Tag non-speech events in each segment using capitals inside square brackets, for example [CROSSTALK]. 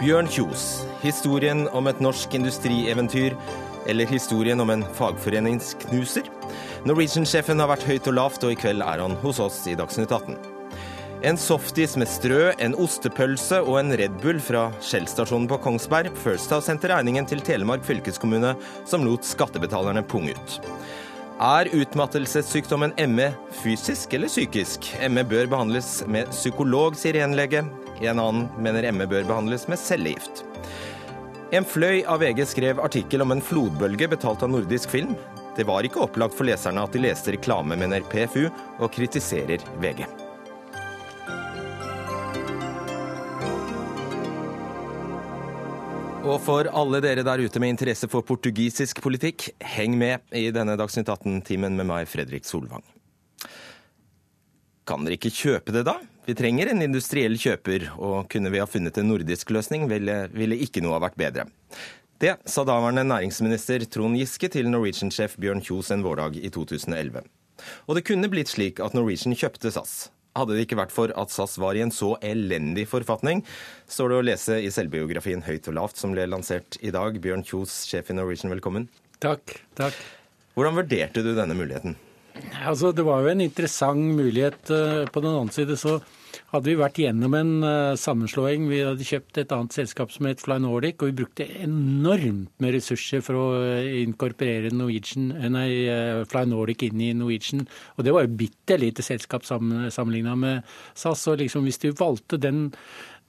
Bjørn Kjos, historien om et norsk industrieventyr, eller historien om en fagforeningsknuser? Norwegian-sjefen har vært høyt og lavt, og i kveld er han hos oss i Dagsnytt 18. En softis med strø, en ostepølse og en Red Bull fra Shell-stasjonen på Kongsberg. First House sendte regningen til Telemark fylkeskommune, som lot skattebetalerne punge ut. Er utmattelsessykdommen ME fysisk eller psykisk? ME bør behandles med psykolog, sier en lege. En annen mener ME bør behandles med cellegift. En fløy av VG skrev artikkel om en flodbølge betalt av nordisk film. Det var ikke opplagt for leserne at de leste reklame, mener PFU, og kritiserer VG. Og for alle dere der ute med interesse for portugisisk politikk, heng med i denne Dagsnytt 18-timen med meg, Fredrik Solvang. Kan dere ikke kjøpe det, da? Vi trenger en industriell kjøper, og kunne vi ha funnet en nordisk løsning, ville, ville ikke noe ha vært bedre. Det sa daværende næringsminister Trond Giske til Norwegian-sjef Bjørn Kjos en vårdag i 2011. Og det kunne blitt slik at Norwegian kjøpte SAS. Hadde det ikke vært for at SAS var i en så elendig forfatning, står det å lese i selvbiografien Høyt og lavt, som ble lansert i dag. Bjørn Kjos, sjef i Norwegian, velkommen. Takk. takk. Hvordan vurderte du denne muligheten? Altså, det var jo en interessant mulighet. Eh, på den annen side så hadde vi vært gjennom en uh, sammenslåing. Vi hadde kjøpt et annet selskap som het Fly Nordic, og vi brukte enormt med ressurser for å uh, inkorporere Norwegian, nei, uh, Fly Nordic inn i Norwegian. Og det var jo bitte lite selskap sammen, sammenligna med SAS. Og liksom, hvis du valgte den,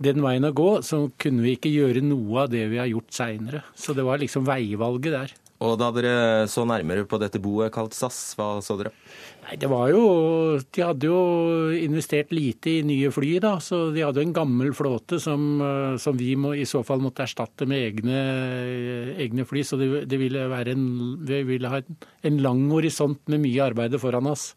den veien å gå, så kunne vi ikke gjøre noe av det vi har gjort seinere. Så det var liksom veivalget der. Og da dere så nærmere på dette boet kalt SAS, hva så dere? Nei, det var jo De hadde jo investert lite i nye fly, da. Så de hadde en gammel flåte som, eh, som vi må, i så fall måtte erstatte med egne, egne fly. Så det, det ville være en, vi ville ha en, en lang horisont med mye arbeid foran oss.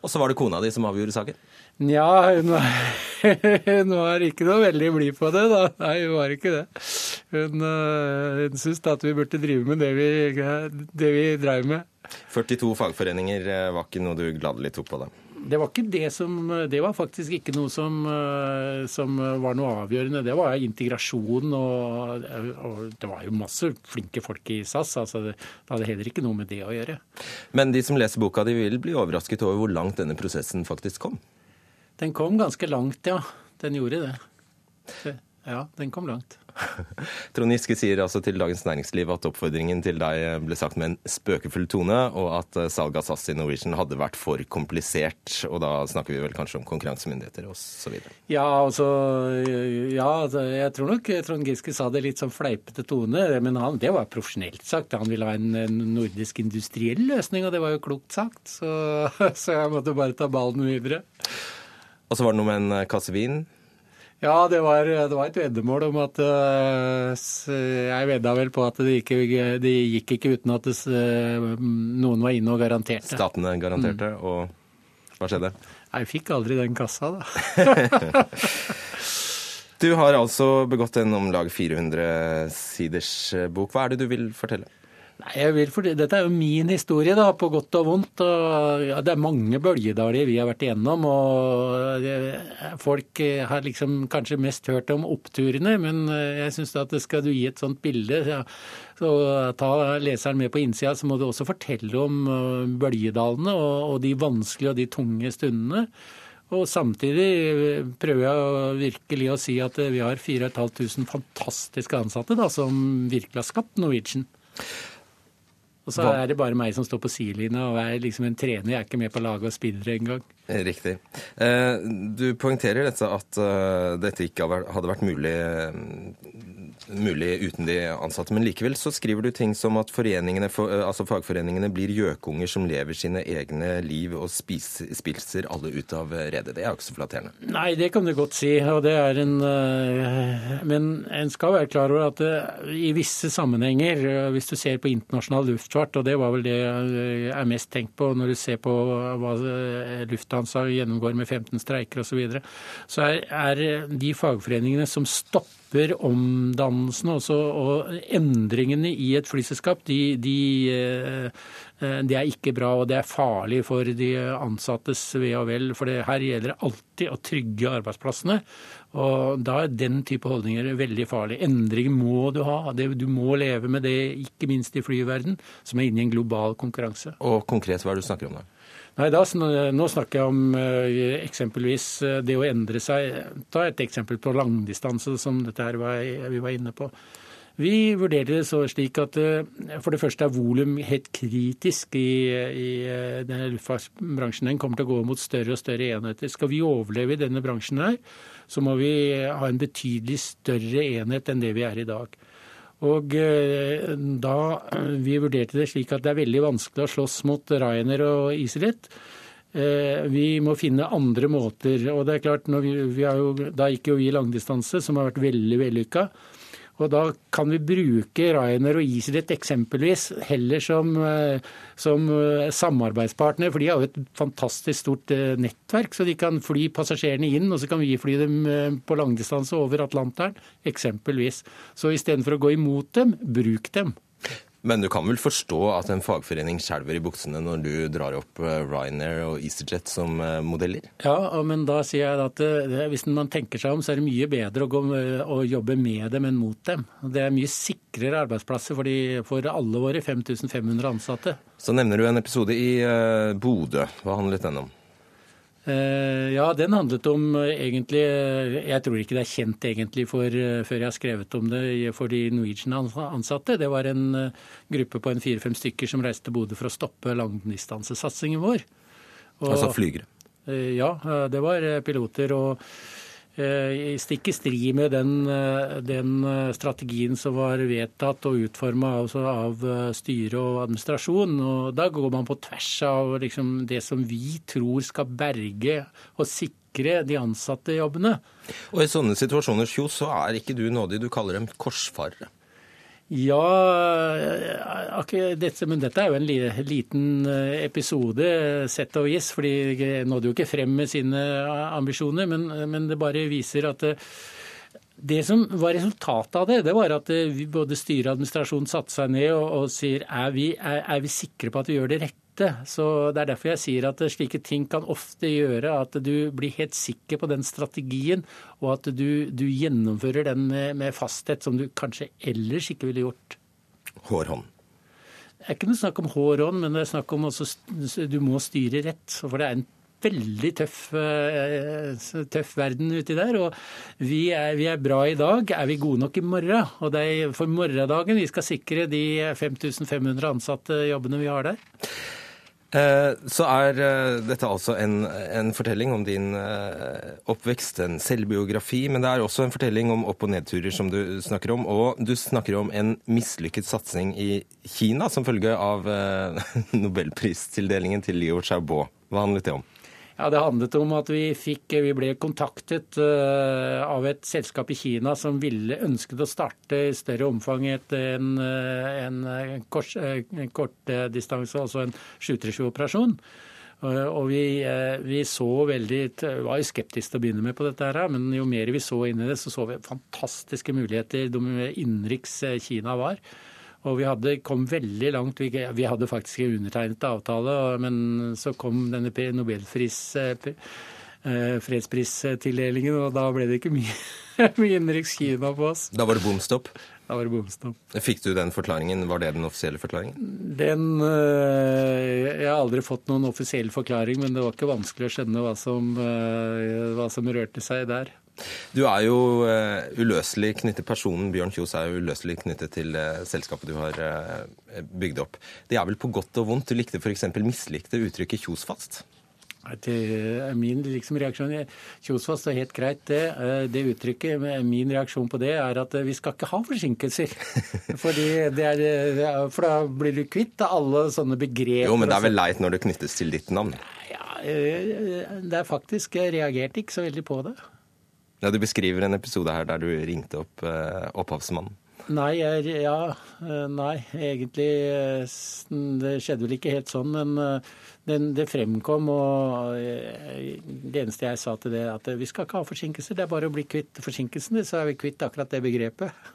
Og så var det kona di som avgjorde saken? Nja, hun, [LAUGHS] hun var ikke noe veldig blid på det, da. Nei, hun var ikke det. Hun, uh, hun syntes at vi burde drive med det vi, det vi drev med. 42 fagforeninger eh, var ikke noe du gladelig tok på da? Det var ikke det som Det var faktisk ikke noe som, eh, som var noe avgjørende. Det var integrasjon og, og, det var jo masse flinke folk i SAS. altså Det hadde heller ikke noe med det å gjøre. Men de som leser boka di vil bli overrasket over hvor langt denne prosessen faktisk kom? Den kom ganske langt, ja. Den gjorde det. Ja, den kom langt. [LAUGHS] Trond Giske sier altså til Dagens Næringsliv at oppfordringen til deg ble sagt med en spøkefull tone, og at eh, salget av SAS i Norwegian hadde vært for komplisert. Og da snakker vi vel kanskje om konkurransemyndigheter osv. Ja, altså Ja, altså, jeg tror nok Trond Giske sa det litt sånn fleipete tone, men han, det var profesjonelt sagt. Han ville ha en, en, nordisk industriell løsning, og det var jo klokt sagt. Så, [LAUGHS] så jeg måtte bare ta ballen videre. Og så var det noe med en kasse vin? Ja, det var, det var, et veddemål om at uh, Jeg vedda vel på at det, gikk, det gikk ikke uten at det, noen var inne og garanterte. Statene garanterte, mm. og hva skjedde? Jeg fikk aldri den kassa, da. [LAUGHS] du har altså begått en om lag 400 siders bok. Hva er det du vil fortelle? Nei, vil Dette er jo min historie, da, på godt og vondt. Og, ja, det er mange bølgedaler vi har vært igjennom. og Folk eh, har liksom kanskje mest hørt om oppturene, men eh, jeg syns at skal du gi et sånt bilde, ja, så ta leseren med på innsida, så må du også fortelle om eh, bølgedalene og, og de vanskelige og de tunge stundene. Og samtidig prøver jeg virkelig å si at vi har 4500 fantastiske ansatte da, som virkelig har skapt Norwegian. Og så er det bare meg som står på sidelinja og er liksom en trener. Jeg er ikke med på laget og spiller engang. Riktig. Eh, du poengterer dette at eh, dette ikke hadde vært mulig mulig uten de ansatte. Men likevel så skriver du ting som at eh, altså fagforeningene blir gjøkunger som lever sine egne liv og spiser, spiser alle ut av redet. Det er jo ikke så flatterende. Nei, det kan du godt si. og det er en... Eh, men en skal være klar over at det, eh, i visse sammenhenger, hvis du ser på internasjonal luftfart, og det var vel det jeg er mest tenkt på når du ser på hva Lufthansa gjennomgår med 15 streiker osv., så, videre, så er, er de fagforeningene som stopper omdanning omdannelsene og endringene i et flyselskap, de, de, de, er ikke bra. Og det er farlig for de ansattes ve og vel. For det, her gjelder det alltid å trygge arbeidsplassene. Og da er den type holdninger veldig farlig. Endringer må du ha. du må leve med det, ikke minst i flyverden, som er inne i en global konkurranse. Og konkret, hva er det du snakker om da? Nei, da, Nå snakker jeg om uh, eksempelvis uh, det å endre seg. Ta et eksempel på langdistanse, som dette her var, vi var inne på. Vi vurderer det så slik at uh, for det første er volum helt kritisk i, i denne luftfartsbransjen. Den kommer til å gå mot større og større enheter. Skal vi overleve i denne bransjen her, så må vi ha en betydelig større enhet enn det vi er i dag. Og eh, da eh, vi vurderte det slik at det er veldig vanskelig å slåss mot Ryanair og EasyJet. Eh, vi må finne andre måter. Og det er klart, vi, vi jo, da gikk jo vi langdistanse, som har vært veldig vellykka. Og da kan vi bruke Ryanair og EasyJet eksempelvis heller som, eh, som eh, samarbeidspartner, for de har jo et fantastisk stort eh, nettverk. Så de kan fly passasjerene inn, og så kan vi fly dem på langdistanse over Atlanteren, eksempelvis. Så istedenfor å gå imot dem, bruk dem. Men du kan vel forstå at en fagforening skjelver i buksene når du drar opp eh, Ryanair og EasyJet som eh, modeller? Ja, men da sier jeg at eh, hvis man tenker seg om, så er det mye bedre å, gå, å jobbe med dem enn mot dem. Det er mye sikrere arbeidsplasser for, de, for alle våre 5500 ansatte. Så nevner du en episode i Bodø. Hva handlet den om? Eh, ja, den handlet om eh, egentlig eh, Jeg tror ikke det er kjent egentlig for, før jeg har skrevet om det for de Norwegian-ansatte. Det var en gruppe på en fire-fem stykker som reiste til Bodø for å stoppe langdistansesatsingen vår. Og, altså flygere? Ja, det var piloter. og stikk i strid med den, eh, den, eh, strategien som var vedtatt og utforma altså av styre og administrasjon. Og da går man på tvers av liksom det som vi tror skal berge og sikre de ansatte jobbene. Og I sånne situasjoner så er ikke du nådig, du kaller dem korsfarere. Ja, dette, men dette er jo en liten eh, episode, sett og vis. For de nådde jo ikke frem med sine ambisjoner. Men, men det bare viser at det, eh, som var resultatet av det, det var at eh, både styre og administrasjon satte seg ned og, og sier er vi, er, er vi sikre på at vi gjør det rett? Dette. Så Det er derfor jeg sier at slike ting kan ofte gjøre at du blir helt sikker på den strategien, og at du, du gjennomfører den med, med, fasthet som du kanskje ellers ikke ville gjort. Hårhånd. Det er ikke noe snakk om hårhånd, men det er snakk om også du må styre rett. For det er en veldig tøff, eh, tøff, verden uti der. Og vi er, vi er, bra i dag. Er vi gode nok i morgen? Og det er for morgendagen vi skal sikre de 5500 ansatte jobbene vi har der. Eh, så er eh, dette altså en, en fortelling om din eh, oppvekst, en selvbiografi. Men det er også en fortelling om opp- og nedturer som du snakker om. Og du snakker om en mislykket satsing i Kina som følge av [LAUGHS] nobelpristildelingen til Liu Xiaobo. Hva handlet det om? Ja, Det handlet om at vi, fikk, vi ble kontaktet uh, av et selskap i Kina som ville ønsket å starte i større omfang et, en, eh, en, kors, en kortdistanse, altså en 737-operasjon. Uh, og vi, uh, vi, så veldig, var jo skeptiske til å begynne med på dette, her, men jo mer vi så inn i det, så så vi fantastiske muligheter innenriks Kina var. Og vi hadde, kom veldig langt. Vi, vi hadde faktisk en undertegnet avtale, men så kom denne nobelfris eh, eh, og da ble det ikke mye, [LAUGHS] mye innenriks Kina på oss. Da var det bomstopp? Da var det bomstopp. Fikk du den forklaringen? Var det den offisielle forklaringen? Den eh, Jeg har aldri fått noen offisiell forklaring, men det var ikke vanskelig å skjønne hva som, hva som rørte seg der. Du er jo uh, uløselig knyttet, Personen Bjørn Kjos er jo uløselig knyttet til uh, selskapet du har uh, bygd opp. Det er vel på godt og vondt. Du likte f.eks. mislikte uttrykket Kjosfast? Det er min liksom, reaksjon. Kjosfast er helt greit, det. Det uttrykket, min reaksjon på det er at vi skal ikke ha forsinkelser. [LAUGHS] Fordi det er, for da blir du kvitt alle sånne begreper. Jo, men det er vel leit når det knyttes til ditt navn? Ja, det er faktisk Jeg reagerte ikke så veldig på det. Ja, Du beskriver en episode her der du ringte opp eh, opphavsmannen. Nei, jeg, ja, eh, nei, egentlig eh, Det skjedde vel ikke helt sånn, men det, det fremkom. Og det eneste jeg sa til det, at vi skal ikke ha forsinkelser. Det er bare å bli kvitt forsinkelsene, så er vi kvitt akkurat det begrepet.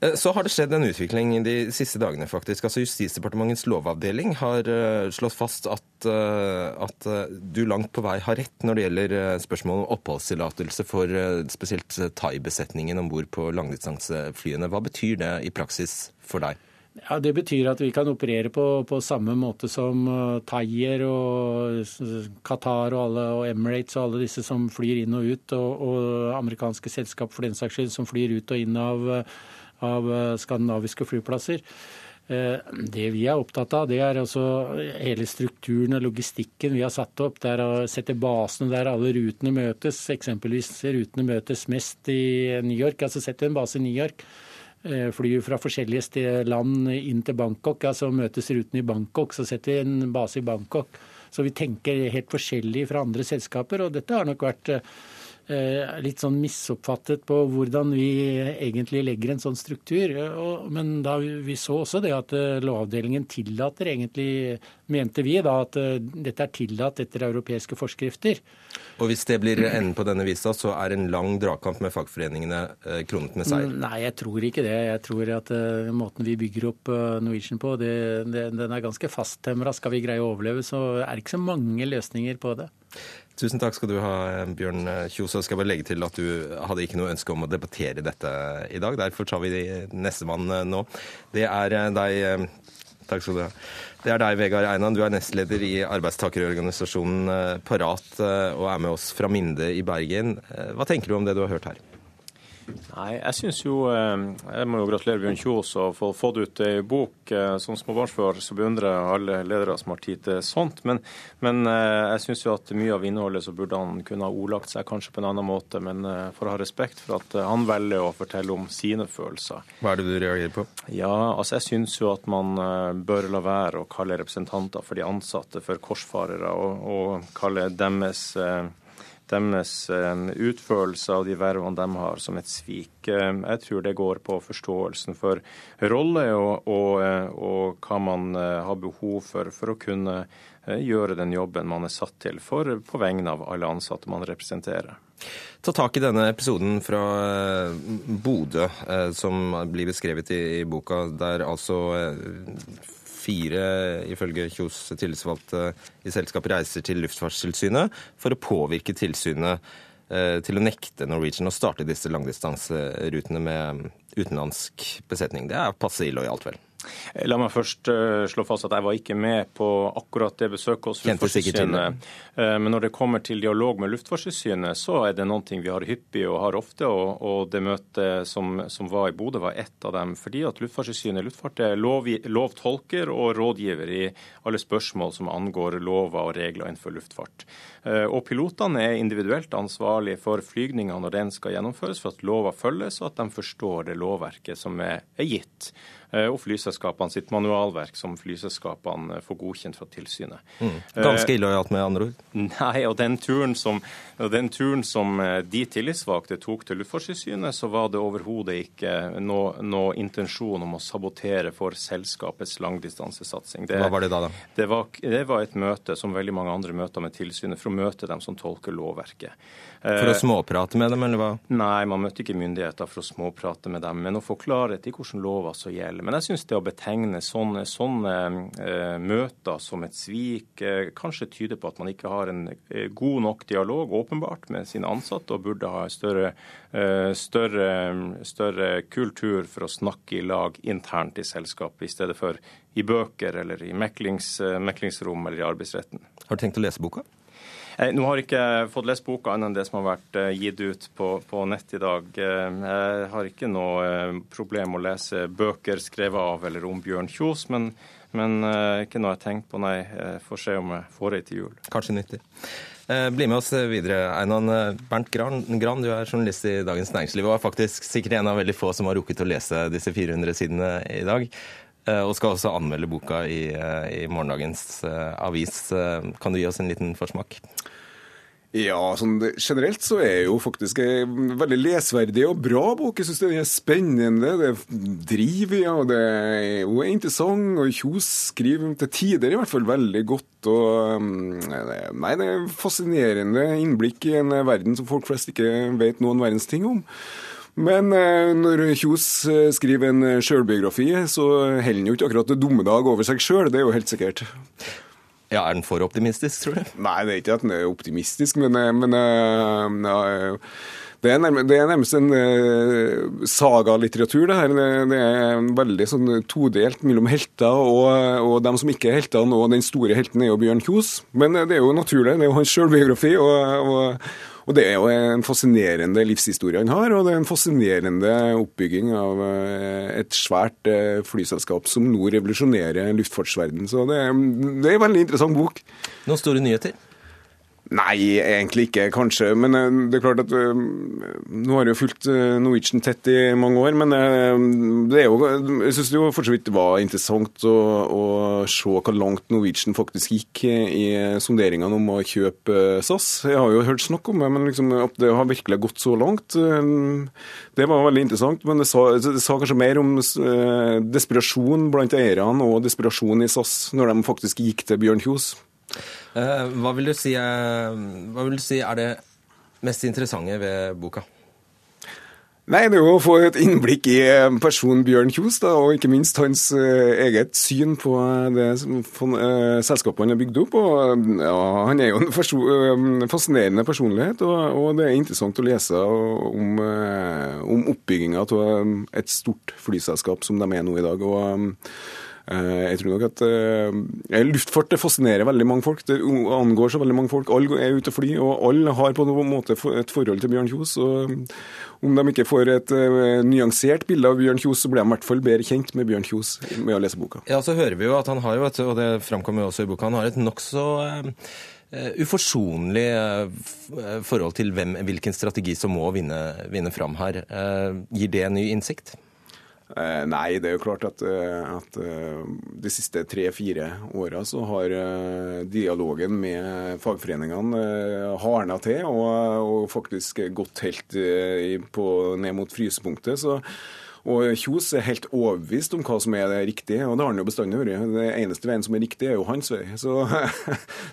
Eh, så har det skjedd en utvikling de siste dagene, faktisk. Altså Justisdepartementets lovavdeling har uh, slått fast at, uh, at du langt på vei har rett når det gjelder spørsmål om oppholdstillatelse for spesielt thaibesetningen om bord på langdistanseflyene. Hva betyr det i praksis for deg? Ja, Det betyr at vi kan operere på, på samme måte som Thaier og Qatar og, alle, og Emirates og alle disse som flyr inn og ut, og, og amerikanske selskap for den saks skyld som flyr ut og inn av av eh, skandinaviske flyplasser. Eh, det vi er opptatt av, det er altså hele strukturen og logistikken vi har satt opp. Det er å sette basene der alle rutene møtes. Eksempelvis rutene møtes mest i New York. Altså setter en base i New York. Eh, flyr fra forskjellige land inn til Bangkok, altså møtes rutene i Bangkok. Så setter vi en base i Bangkok. Så vi tenker helt forskjellig fra andre selskaper, og dette har nok vært litt sånn misoppfattet på hvordan vi egentlig legger en sånn struktur. Men da vi så også det at eh, Lovavdelingen tillater egentlig, mente vi da, at eh, dette er tillatt etter europeiske forskrifter. Og hvis det blir enden på denne visa, så er en lang dragkamp med fagforeningene kronet med seier? Nei, jeg tror ikke det. Jeg tror at måten vi bygger opp Norwegian på, det, det, den er ganske fasttømra. Skal vi greie å overleve, så er det ikke så mange løsninger på det. Tusen takk skal du ha, Bjørn Kjos. jeg skal bare legge til at du hadde ikke noe ønske om å debattere dette i dag. Derfor tar vi nestemann nå. Det er deg Takk skal du ha. Det er deg, Vegard Einan. Du er nestleder i arbeidstakerorganisasjonen Parat og er med oss fra Minde i Bergen. Hva tenker du om det du har hørt her? Nei, jeg synes jo eh, Jeg må jo gratulere Bjørn Kjos og få fått ut ei bok. Eh, som småbarnsfar så beundrer jeg alle ledere som har tid til sånt. Men, men eh, jeg syns jo at mye av innholdet så burde han kunne ha ordlagt seg kanskje på en annen måte. Men for å ha respekt for at han velger å fortelle om sine følelser. Hva er det du reagerer på? Ja, altså jeg syns jo at man bør la være å kalle representanter for de ansatte for korsfarere, og, og kalle deres deres eh, utførelse av de vervene de har, som et svik. Eh, jeg tror det går på forståelsen for rolle og, og, eh, og hva man har behov for for å kunne gjøre den jobben man er satt til for på vegne av alle ansatte man representerer. Ta tak i denne episoden fra Bodø som blir beskrevet i boka, der altså fire, ifølge Kjos tillitsvalgte i selskapet, reiser til Luftfartstilsynet for å påvirke tilsynet eh, til å nekte Norwegian å starte disse langdistanserutene med utenlandsk besetning. Det er passe illojalt, vel? La meg først uh, slå fast at jeg var ikke med på akkurat det besøket hos Luftfartstilsynet. Uh, men når det kommer til dialog med Luftfartstilsynet, så er det noe vi har hyppig og har ofte. Og, det møtet som, som, var i Bodø, var ett av dem. Fordi at Luftfartstilsynet luftfart er lov, lovtolker og rådgiver i alle spørsmål som angår lover og regler innenfor luftfart. Uh, og pilotene er individuelt ansvarlige for flygninga når den skal gjennomføres, for at lova følges, og at de forstår det lovverket som er, er gitt. Eh, og flyselskapene sitt manualverk, som flyselskapene får godkjent fra tilsynet. Mm. Ganske illojalt, med andre ord? Nei, og den turen som, den turen som eh, de tillitsvalgte tok til Luftfartstilsynet, så var det overhodet ikke noe, noe, intensjon om å sabotere for selskapets langdistansesatsing. Det, Hva var det da? da? Det var, det var et møte, som veldig mange andre møter med tilsynet, for å møte dem som tolker lovverket. For å småprate med dem, eller hva? Nei, man møtte ikke myndigheter for å småprate med dem, men å få klarhet i hvilke lover som gjelder. Men jeg syns det å betegne sånne, sånne uh, møter som et svik, uh, kanskje tyder på at man ikke har en uh, god nok dialog, åpenbart, med sine ansatte, og burde ha større, større, større kultur for å snakke i lag internt i selskapet, i stedet for i bøker eller i meklings, meklingsrom eller i arbeidsretten. Har du tenkt å lese boka? Eh, nå har jeg ikke fått lest boka annet enn det som har vært eh, gitt ut på, på nett i dag. Eh, jeg har ikke noe problem å lese bøker skrevet av eller om Bjørn Kjos, men, men ikke noe jeg har tenkt på, nei. Jeg får se om jeg får ei til jul. Kanskje nyttig. Bli med oss videre, Einan. Bernt Gran, Gran, du er journalist i Dagens Næringsliv og er faktisk sikkert en av veldig få som har rukket å lese disse 400 sidene i dag. Og skal også anmelde boka i, i morgendagens avis. Kan du gi oss en liten forsmak? Ja, sånn generelt så er jo faktisk en veldig lesverdig og bra bok. Jeg syns den er spennende, det driver ja, og det er jo interessant. Og Kjos skriver til tider i hvert fall veldig godt. og mm, Nei, det er fascinerende innblikk i en verden som folk flest ikke vet noen verdens ting om. Men når Kjos skriver en sjølbiografi, så holder han jo ikke akkurat dommedag over seg sjøl, det er jo helt sikkert. Ja, Er den for optimistisk, tror du? Nei, det er ikke at den er optimistisk, men, men ja, det er, nærmest, det er nærmest en uh, sagalitteratur, det her. Det, det, er veldig sånn todelt mellom helter og, og dem som ikke er heltene, og den store helten er jo Bjørn Kjos. Men det er jo naturlig, det er jo hans sjølbiografi. Og, og, og, det er jo en fascinerende livshistorie han har, og det er en fascinerende oppbygging av uh, et svært uh, flyselskap som nå revolusjonerer luftfartsverdenen. Så det, det er en veldig interessant bok. Noen store nyheter? Nei, egentlig ikke, kanskje. Men eh, det er klart at uh, Nå har jeg jo fulgt uh, Norwegian tett i mange år, men det er jo, jeg syns det jo for så vidt var interessant å, å, se hvor langt Norwegian faktisk gikk i sonderingene om å kjøpe SAS. Jeg har jo hørt snakk om det, men liksom, at det har virkelig gått så langt, det var veldig interessant. Men det sa, det sa kanskje mer om desperasjon blant eierne og desperasjon i SAS når de faktisk gikk til Bjørn Kjos. Eh, hva vil, si, eh, hva vil du si er det mest interessante ved boka? Nei, Det er jo å få et innblikk i eh, personen Bjørn Kjos, da, og ikke minst hans eget syn på det selskapet han har bygd opp. Og, ja, han er jo en fascinerende personlighet, og, og, det er interessant å lese om, om oppbygginga av et stort flyselskap som de er nå i dag. og Eh, jeg tror nok at uh, det fascinerer veldig mange folk. Det angår så veldig mange folk. Alle er ute og flyr, og alle har på noen måte et forhold til Bjørn Kjos. og Om de ikke får et nyansert bilde av Bjørn Kjos, så blir de i hvert fall bedre kjent med Bjørn Kjos med å lese boka. Ja, Så hører vi jo at han har jo et, og det framkommer jo også i boka, han har et nokså uh, uforsonlig forhold til hvem, hvilken strategi som må vinne, vinne fram her. Gir det ny innsikt? Eh, nei, det er jo klart at, eh, at eh, de siste tre-fire åra så har dialogen med fagforeningene hardna til og, og, faktisk gått helt på, ned mot frysepunktet. så og Kjos er helt overbevist om hva som er det riktige, og det har han jo bestandig vært. Det eneste veien som er riktig, er jo hans vei. [LAUGHS] Så,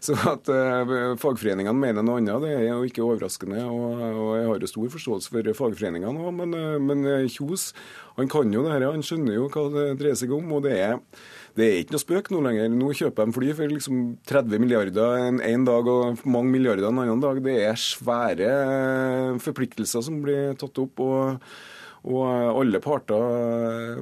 så at uh, fagforeningene mener noe annet, det er jo ikke overraskende. Og, og jeg har jo stor forståelse for fagforeningene òg, men, men Kjos han kan jo det her, han skjønner jo hva det dreier seg om. og det er, det er ikke noe spøk nå lenger. Nå kjøper de fly for liksom 30 milliarder en, en, dag og mange milliarder en annen dag. Det er svære forpliktelser som blir tatt opp. og, og alle parter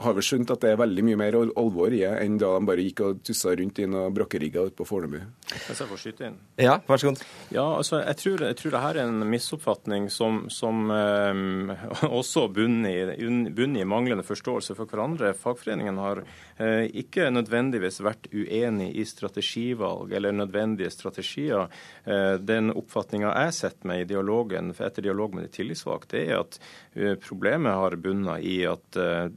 har vel skjønt at det er veldig mye mer alvor i det enn da de bare gikk og tussa rundt i noen brakkerigger ute på Fornebu. Hvis jeg får skyte inn? Ja, vær så god. Ja, altså, jeg tror, jeg tror det her er en misoppfatning som, som eh, [LAUGHS] også bunner i, bunner i, manglende forståelse for hverandre. Fagforeningen har eh, ikke nødvendigvis vært uenig i strategivalg eller nødvendige strategier. Eh, den oppfatninga jeg setter meg i dialogen etter dialog med de tillitsvalgte, er at eh, problemet har bunnet i at eh,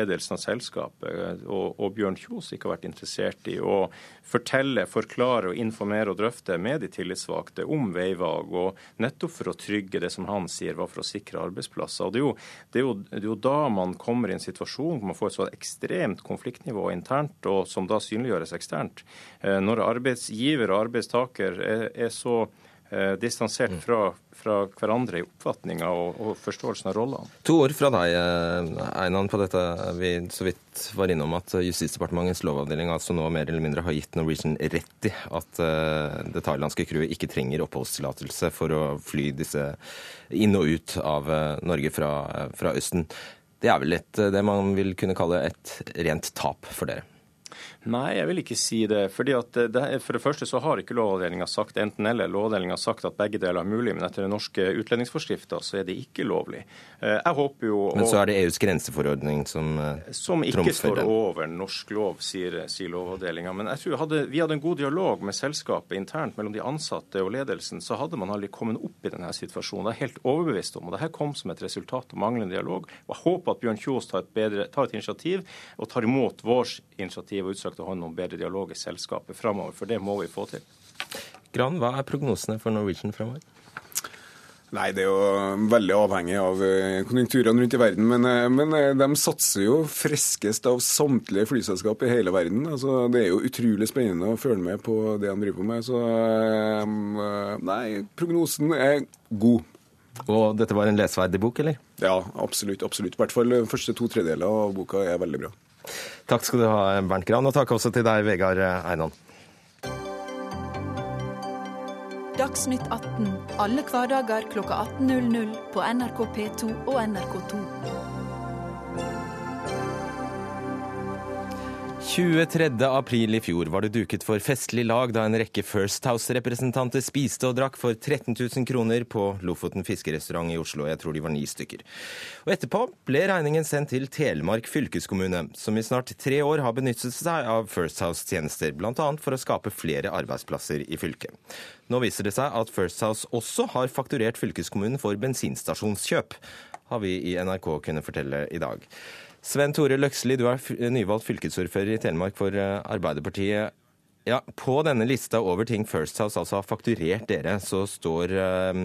ledelsen av selskapet og, og, Bjørn Kjos ikke har vært interessert i å fortelle, forklare, og informere og drøfte med de tillitsvalgte om veivalg, og nettopp for å trygge det som han sier var for å sikre arbeidsplasser. Og det er, jo, det er jo, det er jo da man kommer i en situasjon hvor man får et så ekstremt konfliktnivå internt, og som da synliggjøres eksternt. Eh, når arbeidsgiver og arbeidstaker er, er så distansert mm. fra, fra, hverandre i oppfatninga og, og, forståelsen av rollene. To år fra deg, eh, Einan, på dette vi så vidt var innom at Justisdepartementets lovavdeling altså nå mer eller mindre har gitt Norwegian rett i at uh, det thailandske crewet ikke trenger oppholdstillatelse for å fly disse inn og ut av Norge fra, fra Østen. Det er vel et, det man vil kunne kalle et rent tap for dere? Nei, jeg vil ikke si det. fordi at det, For det første så har ikke Lovavdelinga sagt enten-eller. Lovavdelinga har sagt at begge deler er mulig, men etter den norske utlendingsforskrifta så er det ikke lovlig. Eh, jeg håper jo... Men så er det EUs grenseforordning som trumfer Som ikke står over norsk lov, sier, sier Lovavdelinga. Men jeg tror hadde, vi hadde en god dialog med selskapet internt mellom de ansatte og ledelsen, så hadde man aldri kommet opp i denne situasjonen. Det er helt overbevist om. og Dette kom som et resultat av manglende dialog. og Jeg håper at Bjørn Kjos tar et, bedre, tar et initiativ og tar imot vårt initiativ og utstrakt ha om bedre dialog i selskapet framover, for det må vi få til. Gran, hva er prognosene for Norwegian framover? Nei, Det er jo veldig avhengig av eh, konjunkturene rundt i verden. Men, eh, men, eh, de satser jo friskest av samtlige flyselskap i hele verden. Altså, det er jo utrolig spennende å følge med på det de driver på med. Så nei, prognosen er god. Og dette var en lesverdig bok, eller? Ja, absolutt. absolutt. I hvert fall første to tredjedeler av boka er veldig bra. Takk skal du ha, Bernt Gran, og takk også til deg, Vegard Einan. Dagsnytt 18 alle hverdager kl 18.00 på NRK P2 og NRK2. 23. april i fjor var det duket for festlig lag da en rekke First House-representanter spiste og drakk for 13 000 kroner på Lofoten fiskerestaurant i Oslo. Jeg tror de var ni stykker. Og etterpå ble regningen sendt til Telemark fylkeskommune, som i snart tre år har benyttet seg av First House-tjenester, bl.a. for å skape flere arbeidsplasser i fylket. Nå viser det seg at First House også har fakturert fylkeskommunen for bensinstasjonskjøp, har vi i NRK kunnet fortelle i dag. Sven Tore Løksli, du er nyvalgt fylkesordfører i Telemark for eh, Arbeiderpartiet. Ja, På denne lista over ting First House altså har fakturert dere, så står, eh,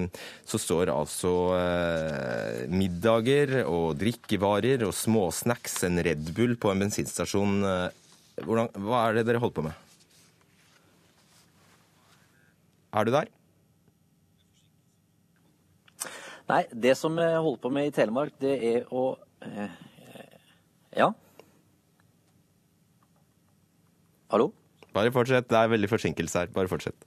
så står altså eh, middager og drikkevarer og småsnacks, en Red Bull på en bensinstasjon. Hvordan, hva er det dere holder på med? Er du der? Nei, det som jeg holder på med i Telemark, det er å ja. Hallo? Bare fortsett. Det er veldig forsinkelse her. Bare fortsett.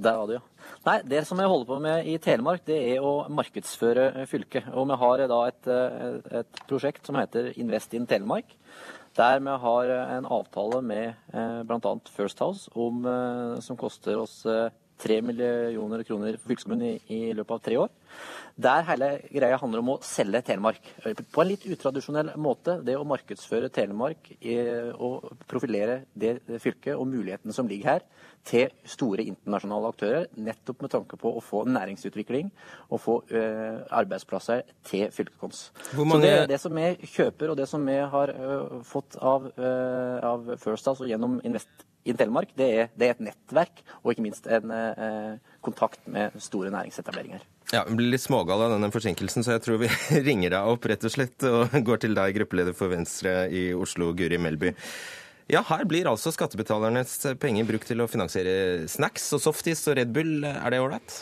Der var det, ja. Nei, Det som jeg holder på med i Telemark, det er å markedsføre fylket. Og vi har da et, et prosjekt som heter Invest in Telemark. Der vi har en avtale med eh, bl.a. First House om, eh, som koster oss eh, 3 millioner kroner for fylkeskommunen i, i, løpet av tre år. Der hele greia handler om å selge Telemark. På en litt utradisjonell måte. Det å markedsføre Telemark og profilere det fylket og mulighetene som ligger her, til store internasjonale aktører. Nettopp med tanke på å få næringsutvikling og få ø, arbeidsplasser til fylket vårt. Mange... Så det, det, som vi kjøper, og det som vi har ø, fått av, ø, av First House og gjennom Invest i Telemark, det er, det er, et nettverk og ikke minst en eh, kontakt med store næringsetableringer. Ja, Hun blir litt smågal av denne forsinkelsen, så jeg tror vi [LAUGHS] ringer deg opp rett og slett og [LAUGHS] går til deg, gruppeleder for Venstre i Oslo, Guri Melby. Ja, her blir altså skattebetalernes penger brukt til å finansiere snacks og softis og Red Bull. Er det ålreit?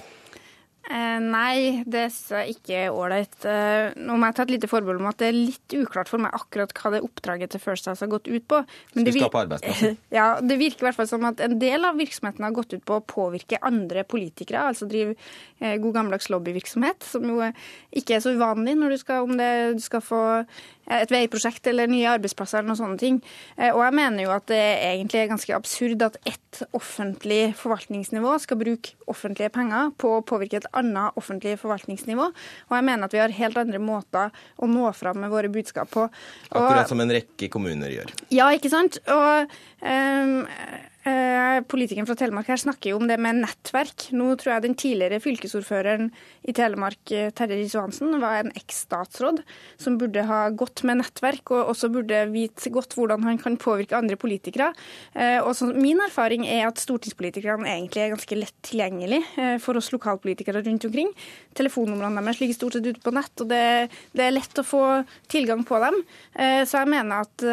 Eh, nei, det er ikke ålreit. Eh, nå må jeg ta et lite forbehold om at det er litt uklart for meg akkurat hva det oppdraget til First House har gått ut på. Men det, vir [LAUGHS] ja, det virker i hvert fall som at en del av virksomheten har gått ut på å påvirke andre politikere, altså drive eh, god gammeldags lobbyvirksomhet, som jo ikke er så uvanlig når du skal, om det, du skal få et veiprosjekt eller nye arbeidsplasser eller noen sånne ting. Og jeg mener jo at det egentlig er ganske absurd at ett offentlig forvaltningsnivå skal bruke offentlige penger på å påvirke et annet offentlig forvaltningsnivå. Og jeg mener at vi har helt andre måter å nå fram med våre budskap på. Og, Akkurat som en rekke kommuner gjør. Ja, ikke sant. Og um, politikeren fra Telemark her snakker jo om det med nettverk. Nå tror jeg den tidligere fylkesordføreren i Telemark, eh, Terje Riis-Johansen, var en eks-statsråd som burde ha gått med nettverk, og også burde vite godt hvordan han kan påvirke andre politikere. Og så, min erfaring er at stortingspolitikerne egentlig er ganske lett tilgjengelig for oss lokalpolitikere rundt omkring. Telefonnumrene deres ligger stort sett ute på nett, og det, det er lett å få tilgang på dem. Så jeg mener at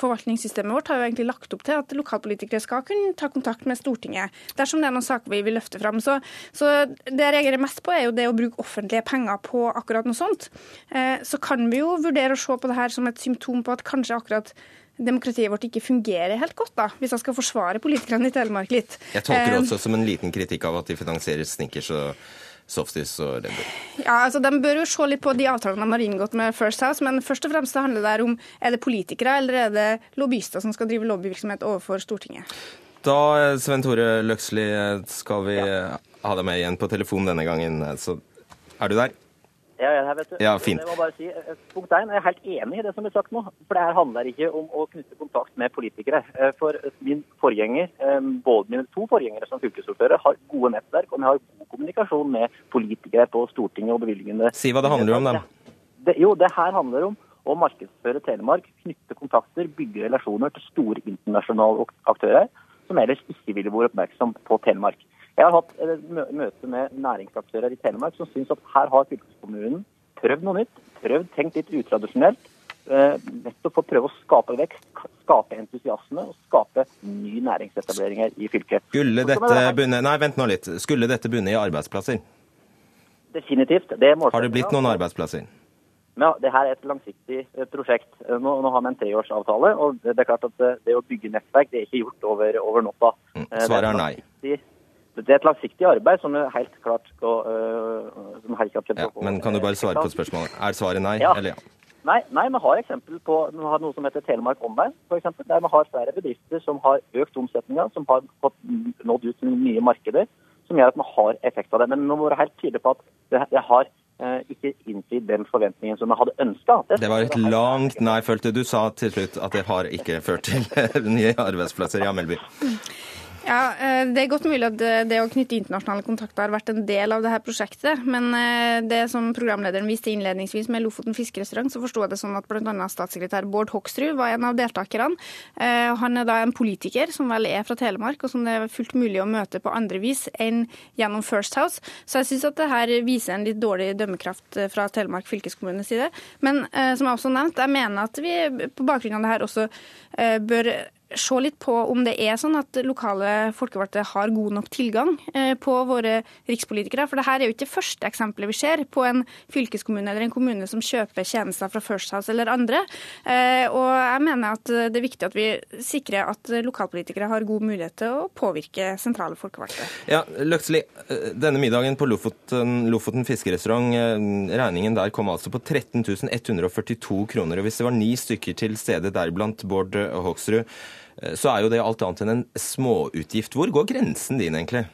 forvaltningssystemet vårt har jo egentlig lagt opp til at lokalpolitikere skal kunne ta kontakt med Stortinget dersom det er noen saker vi vil løfte fram. Så, så det jeg reagerer mest på, er jo det å bruke offentlige penger på akkurat noe sånt. Eh, så kan vi jo vurdere å se på det her som et symptom på at kanskje akkurat demokratiet vårt ikke fungerer helt godt, da, hvis jeg skal forsvare politikerne i Telemark litt. Jeg tolker det eh, også som en liten kritikk av at de finansierer snickers og softis og Red Ja, altså De bør jo se litt på de avtalene de har inngått med First House, men først og fremst handler det om er det politikere eller er det lobbyister som skal drive lobbyvirksomhet overfor Stortinget. Da, Sven Tore Løksli, skal vi ja. ha deg med igjen på telefon denne gangen. Så er du der? Ja, jeg er her, vet du. Ja, fint. Jeg må bare si, eh, punkt 1, jeg er helt enig i det som blir sagt nå. For det her handler ikke om å knytte kontakt med politikere. Eh, for min forgjenger, eh, både mine to forgjengere som fylkesordfører, har gode nettverk, og vi har god kommunikasjon med politikere på Stortinget og bevilgningene. Si hva det handler om, da. Det, jo, det her handler om å markedsføre Telemark, knytte kontakter, bygge relasjoner til store internasjonale aktører som ellers ikke ville vært oppmerksom på Telemark. Jeg har hatt møte med næringsaktører i Telemark som syns at her har fylkeskommunen prøvd noe nytt, prøvd tenkt litt utradisjonelt. nettopp for å prøve å skape vekst, skape entusiasme og skape ny næringsetableringer i fylket. Skulle dette bunne, nei, vent nå litt. Skulle dette bunne i arbeidsplasser? Definitivt. Det Har det blitt noen arbeidsplasser? Ja, det her er et langsiktig prosjekt. Nå, nå har vi en treårsavtale. og Det er klart at det å bygge nettverk det er ikke gjort over, over natta. Mm, svaret er nei. Det er et langsiktig arbeid som helt klart skal som helt klart ja, Men kan du bare svare på spørsmålet? Er svaret nei ja. eller ja? Nei, nei, vi har eksempel på vi har noe som heter Telemark Online, for eksempel, der vi har flere bedrifter som har økt omsetninga, som har fått nådd ut til nye markeder, som gjør at vi har effekt av det. Men vi må være helt tydelige på at det, det har eh, ikke innfridd den forventningen som jeg hadde ønska. Det, det var et langt nei, følte du sa til slutt at det har ikke ført til [LAUGHS] nye arbeidsplasser. i Melby. Ja, eh, Det er godt mulig at det å knytte internasjonale kontakter har vært en del av dette prosjektet. Men eh, det som programlederen viste innledningsvis med Lofoten fiskerestaurant, så forsto jeg det sånn at bl.a. statssekretær Bård Hoksrud var en av deltakerne. Eh, han er da en politiker som vel er fra Telemark, og som det er fullt mulig å møte på andre vis enn gjennom First House. Så jeg syns at det her viser en litt dårlig dømmekraft fra Telemark fylkeskommunes side. Men som jeg også nevnte, jeg mener at vi på bakgrunn av det her også bør se litt på om det er sånn at lokale folkevalgte har god nok tilgang eh, på våre rikspolitikere. For dette er jo ikke det første eksempelet vi ser på en fylkeskommune eller en kommune som kjøper tjenester fra First House eller andre. Eh, og jeg mener at det er viktig at vi sikrer at lokalpolitikere har god mulighet til å påvirke sentrale folkevalgte. Ja, Løksli, eh, denne middagen på Lofoten, Lofoten fiskerestaurant, regningen der kom altså på 13 142 kroner. Og hvis det var ni stykker til stede, deriblant Bård Hoksrud, så er jo det alt annet enn en småutgift. Hvor går grensen din, egentlig?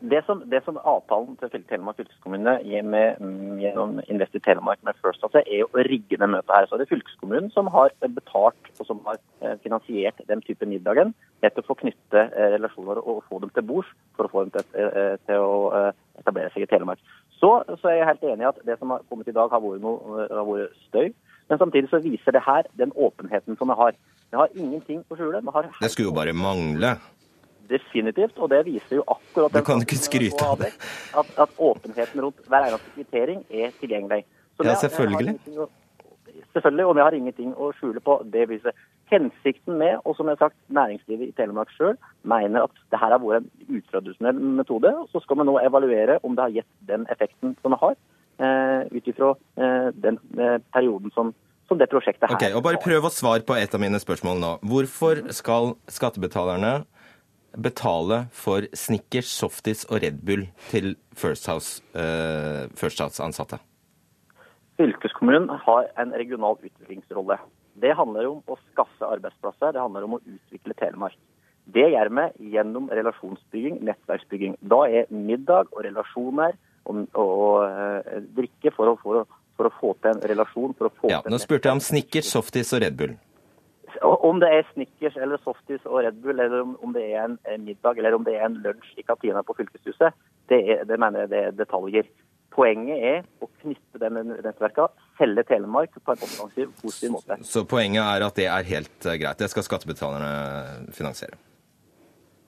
Det, som, det som avtalen til Telemark fylkeskommune med, gjennom Invest i Telemark med First House, er jo å rigge det møtet her. Så det er fylkeskommunen som har betalt og som har eh, finansiert den type middagen. Nettopp for å knytte eh, relasjoner og få dem til bords for å få dem til, til å etablere seg i Telemark. Så, så, er jeg helt enig i at det som har kommet i dag, har vært, noe, har vært støy. Men samtidig så viser det her den åpenheten som vi har. Vi har ingenting å skjule. det skulle jo bare mangle. Definitivt, og det viser jo akkurat Du kan ikke skryte av det. At, at, åpenheten rundt hver eneste kvittering er tilgjengelig. Så ja, selvfølgelig. Å, selvfølgelig, og vi har ingenting å skjule på det viset. Hensikten med, og som jeg har sagt, næringslivet i Telemark sjøl mener at det her har vært en utradisjonell metode. og Så skal vi nå evaluere om det har gitt den effekten som det har, eh, ut ifra eh, den eh, perioden som som det prosjektet her. Ok, og Bare prøv å svare på et av mine spørsmål nå. Hvorfor skal skattebetalerne betale for Snickers, Softis og Red Bull til First House-ansatte? Uh, House Fylkeskommunen har en regional utviklingsrolle. Det handler om å skaffe arbeidsplasser, det handler om å utvikle Telemark. Det gjør vi gjennom relasjonsbygging, nettverksbygging. Da er middag og relasjoner og, og, og uh, drikke for å, for å for å få til en relasjon. for å få ja, til Nå spurte jeg om Snickers, Softis og Red Bull. Om det er Snickers eller Softis og Red Bull, eller om, det er en, middag eller om det er en lunsj i kantina på fylkeshuset, det, er, det mener jeg det er detaljer. Poenget er å knytte med nettverka, selge Telemark på en offensiv, positiv måte. Så poenget er at det er helt eh, greit. Det skal skattebetalerne finansiere?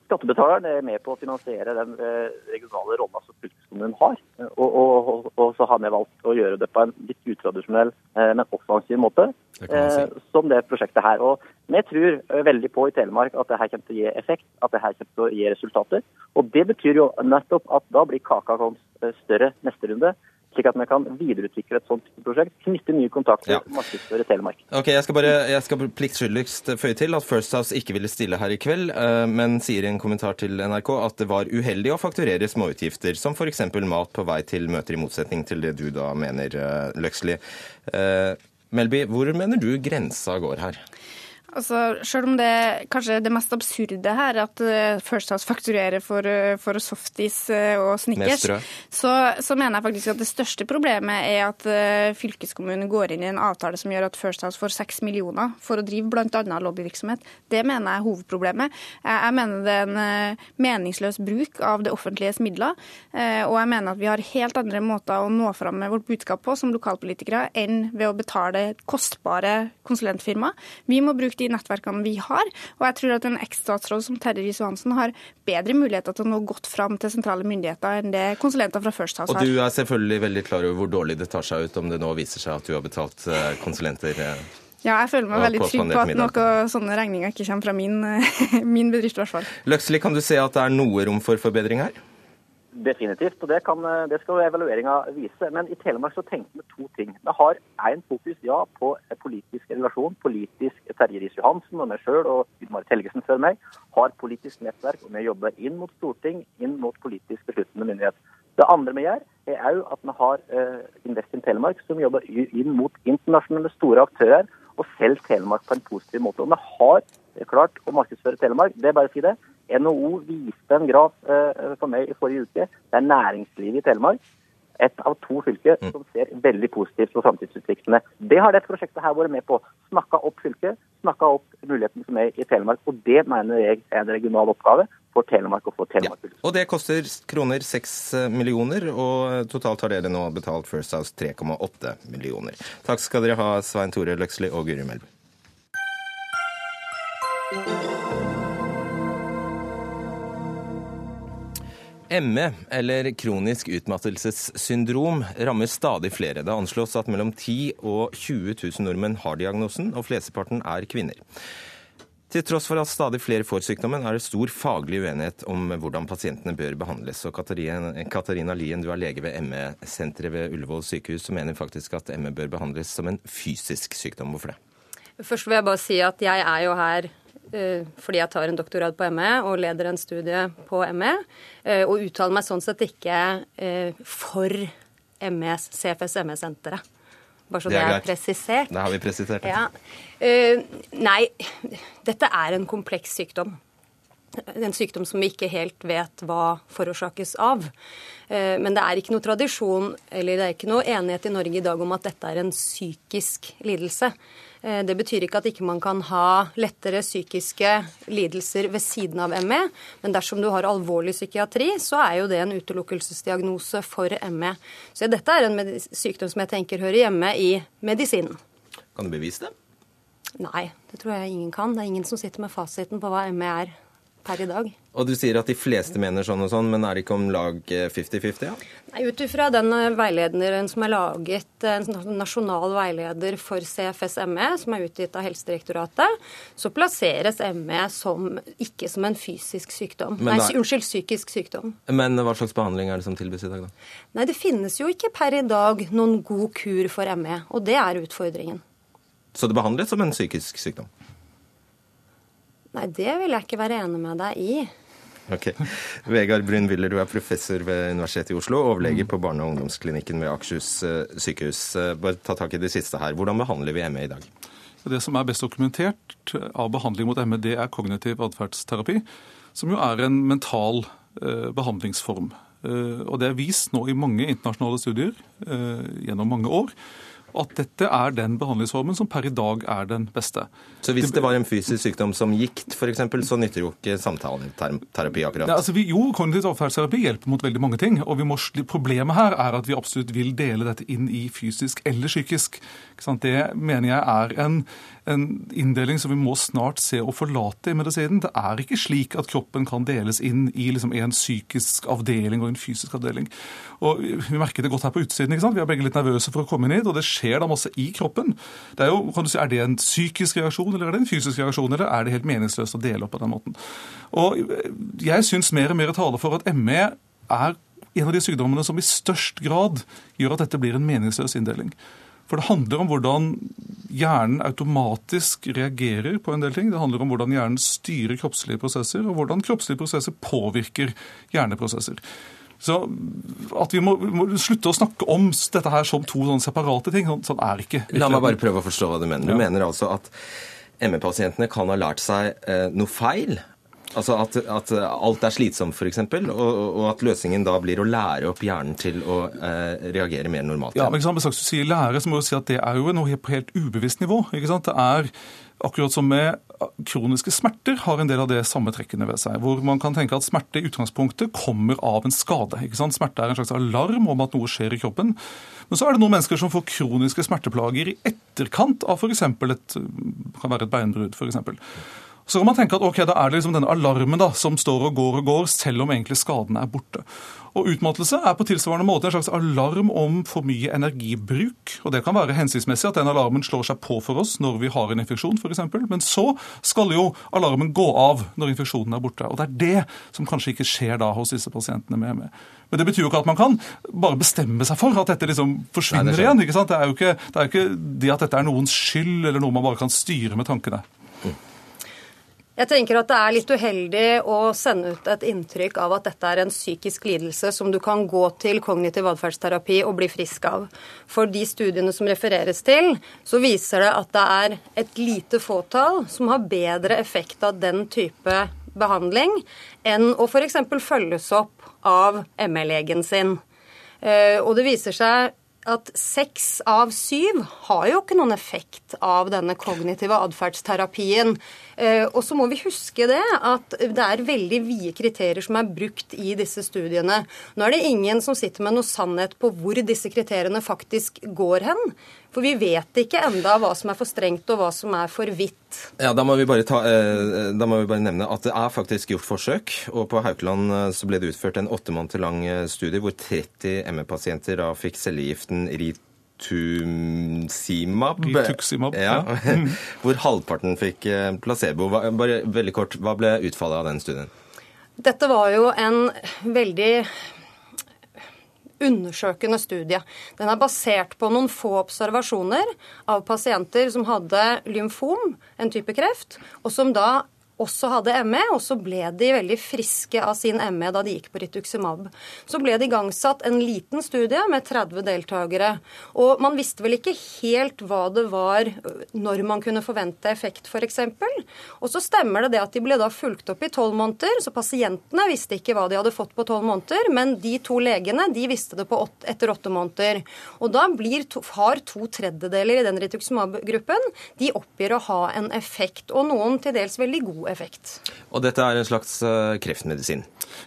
Skattebetaleren er med på å finansiere den eh, regionale rolla som fylkeskommunen har. Og, og, og, og, så har vi valgt å gjøre det på en litt utradisjonell, eh, men offensiv måte, det si. Eh, som det prosjektet her. Og vi tror veldig på i Telemark at det her kommer til å gi effekt, at det her kommer til å gi resultater. Og det betyr jo nettopp at da blir kaka større neste runde slik at vi kan videreutvikle et sånt prosjekt, knytte nye kontakter, ja. markedsføre Telemark. Ok, Jeg skal bare jeg skal pliktskyldigst føye til at First House ikke ville stille her i kveld, eh, men sier i en kommentar til NRK at det var uheldig å fakturere småutgifter, som f.eks. mat på vei til møter, i motsetning til det du da mener, eh, Løksli. Eh, Melby, hvor mener du grensa går her? Altså, selv om det kanskje det mest absurde her, at eh, First House fakturerer for, eh, for softis eh, og Snickers, så, så, mener jeg faktisk at det største problemet er at fylkeskommunen går inn i en avtale som gjør at First House får seks millioner for å drive bl.a. lobbyvirksomhet. Det mener jeg er hovedproblemet. Jeg mener det er en meningsløs bruk av det offentliges midler, og jeg mener at vi har helt andre måter å nå fram med vårt budskap på som lokalpolitikere enn ved å betale kostbare konsulentfirmaer. Vi må bruke de de nettverkene vi har. Og jeg tror at en eks-statsråd som Terje Riis-Johansen har bedre muligheter til å nå godt fram til sentrale myndigheter enn det konsulenter fra First House har. Og du er selvfølgelig veldig klar over hvor dårlig det tar seg ut om det nå viser seg at du har betalt eh, konsulenter? Eh, ja, jeg føler meg veldig trygg på at noen sånne regninger ikke kommer fra min, [LAUGHS] min bedrift, i hvert fall. Løksli, kan du se at det er noe rom for forbedring her? Definitivt, og det, kan, det skal evalueringa vise. Men i Telemark så tenkte vi to ting. Vi har én fokus ja, på politisk relasjon. Politisk Terje Riis-Johansen og meg sjøl og Gudmarit Helgesen før meg har politisk nettverk, og vi jobber inn mot storting, inn mot politisk besluttende myndighet. Det andre vi gjør, er òg at vi har uh, Invest in Telemark, som jobber inn mot internasjonale store aktører og selger Telemark på en positiv måte. Og vi har klart å markedsføre Telemark, det er bare å si det. NHO viste en graf uh, for meg i forrige uke. Det er næringslivet i Telemark ett av to fylker mm. som ser veldig positivt på framtidsutsiktene. Det har dette prosjektet her vært med på. Snakka opp fylket, snakka opp muligheten som er i Telemark. Og det mener jeg er en regional oppgave for Telemark og for Telemark fylke. Ja. Og det koster kroner 6 millioner, og totalt har dere nå betalt First House 3,8 millioner. Takk skal dere ha, Svein Tore Løksli og Guri Melby. ME, eller kronisk utmattelsessyndrom, rammer stadig flere. Det anslås at mellom 10 og 20 000 nordmenn har diagnosen, og flesteparten er kvinner. Til tross for at stadig flere får sykdommen, er det stor faglig uenighet om hvordan pasientene bør behandles. Og Katarina Lien, du er lege ved ME-senteret ved Ullevål sykehus, som mener faktisk at ME bør behandles som en fysisk sykdom. Hvorfor det? Først vil jeg bare si at jeg er jo her fordi jeg tar en doktorgrad på ME og leder en studie på ME, eh, og uttaler meg sånn sett ikke eh, for MEs, CFS ME-senteret. Bare så det er, det er presisert. Det har vi presisert. Ja. Nei, dette er en kompleks sykdom. En sykdom som vi ikke helt vet hva forårsakes av. Men det er ikke noe tradisjon eller det er ikke noe enighet i Norge i dag om at dette er en psykisk lidelse. Eh, det betyr ikke at ikke man kan ha lettere psykiske lidelser ved siden av ME, men dersom du har alvorlig psykiatri, så er jo det en utelukkelsesdiagnose for ME. Så dette er en sykdom som jeg tenker hører hjemme i medisinen. Kan du bevise det? Nei, det tror jeg ingen kan. Det er ingen som sitter med fasiten på hva ME er per i dag. Og du sier at de fleste mener sånn og sånn, men er det ikke om lag 50-50? Ja? Nei, Ut ifra den eh, veilederen som er laget, eh, en nasjonal veileder for CFS-ME, som er utgitt av Helsedirektoratet, så plasseres ME som, ikke som en fysisk sykdom. Nei, unnskyld, psykisk sykdom. Men hva slags behandling er det som tilbys i dag, da? Nei, Det finnes jo ikke per i dag noen god kur for ME, og det er utfordringen. Så det behandles som en psykisk sykdom? Nei, det vil jeg ikke være enig med deg i. Ok. Vegard Bryn-Willer, du er professor ved Universitetet i Oslo, overlege på barne- og ungdomsklinikken ved Akershus eh, sykehus. Eh, bare ta tak i det siste her. Hvordan behandler vi ME i dag? Det som er best dokumentert av behandling mot ME, det er kognitiv atferdsterapi, som jo er en mental eh, behandlingsform. Eh, og det er vist nå i mange internasjonale studier eh, gjennom mange år at dette er den behandlingsformen som per i dag er den beste. Så hvis det var en fysisk sykdom som gikt f.eks., så nytter jo ikke samtaleterapi akkurat? Ja, altså vi, jo, kognitiv atferdsterapi hjelper mot veldig mange ting. og må, Problemet her er at vi absolutt vil dele dette inn i fysisk eller psykisk. Det mener jeg er en en inndeling som vi må snart se å forlate i medisinen. Det er ikke slik at kroppen kan deles inn i liksom en psykisk avdeling og en fysisk avdeling. Og Vi merker det godt her på utsiden. Vi er begge litt nervøse for å komme inn hit, og det skjer da masse i kroppen. Det Er jo, si, er det en psykisk reaksjon eller er det en fysisk reaksjon, eller er det helt meningsløst å dele opp på den måten? Og Jeg syns mer og mer taler for at ME er en av de sykdommene som i størst grad gjør at dette blir en meningsløs inndeling. For det handler om hvordan hjernen automatisk reagerer på en del ting. Det handler om hvordan hjernen styrer kroppslige prosesser, og hvordan kroppslige prosesser påvirker hjerneprosesser. Så at vi må, må, slutte å snakke om dette her som to sånn separate ting. Sånn, sånn er ikke. La meg bare prøve å forstå hva du mener. Du ja. mener altså at ME-pasientene kan ha lært seg eh, noe feil Altså at, at, alt er slitsomt, f.eks., og, og at løsningen da blir å lære opp hjernen til å eh, reagere mer normalt. Ja, men ikke sant, Hvis du sier lære, så må du si at det er jo noe på helt ubevisst nivå. ikke sant? Det er akkurat som med kroniske smerter har en del av det samme trekkene ved seg. Hvor man kan tenke at smerte i utgangspunktet kommer av en skade. ikke sant? Smerte er en slags alarm om at noe skjer i kroppen. Men så er det noen mennesker som får kroniske smerteplager i etterkant av f.eks. et et beinbrudd. For eksempel. Så kan man tenke at ok, da er det liksom denne alarmen da, som står og går og går, selv om egentlig skadene er borte. Og Utmattelse er på tilsvarende måte en slags alarm om for mye energibruk. og Det kan være hensiktsmessig at den alarmen slår seg på for oss når vi har en infeksjon f.eks. Men så skal jo alarmen gå av når infeksjonen er borte. og Det er det som kanskje ikke skjer da hos disse pasientene med ME. Men det betyr jo ikke at man kan bare bestemme seg for at dette liksom forsvinner Nei, igjen. ikke sant? Det er, jo ikke, det er ikke det at dette er noens skyld, eller noe man bare kan styre med tankene. Jeg tenker at det er litt uheldig å sende ut et inntrykk av at dette er en psykisk lidelse som du kan gå til kognitiv atferdsterapi og bli frisk av. For de studiene som refereres til, så viser det at det er et lite fåtall som har bedre effekt av den type behandling enn å f.eks. følges opp av ME-legen sin. Eh, og det viser seg at seks av syv har jo ikke noen effekt av denne kognitive atferdsterapien. Eh, og så må vi huske det at det er veldig vide kriterier som er brukt i disse studiene. Nå er det ingen som sitter med noe sannhet på hvor disse kriteriene faktisk går hen. For vi vet ikke enda hva som er for strengt og hva som er for vidt. Ja, Da må vi bare, ta, eh, da må vi bare nevne at det er faktisk gjort forsøk. og På Haukeland eh, så ble det utført en åtte måneder lang eh, studie hvor 30 ME-pasienter da fikk cellegiften Rituximab. Rituximab, ja. [LAUGHS] hvor halvparten fikk placebo. Bare veldig kort, Hva ble utfallet av den studien? Dette var jo en veldig undersøkende studie. Den er basert på noen få observasjoner av pasienter som hadde lymfom, en type kreft, og som da også hadde ME, og så ble de veldig friske av sin ME da de gikk på rituximab. Så ble det igangsatt en liten studie med 30 deltakere. Og man visste vel ikke helt hva det var når man kunne forvente effekt, f.eks. Og så stemmer det det at de ble da fulgt opp i tolv måneder, så pasientene visste ikke hva de hadde fått på tolv måneder, men de to legene de visste det åtte, etter åtte måneder. Og da to, har to tredjedeler i den rituximab-gruppen de oppgir å ha en effekt, og noen til dels veldig god effekt. Og dette er en slags eh, kreftmedisin?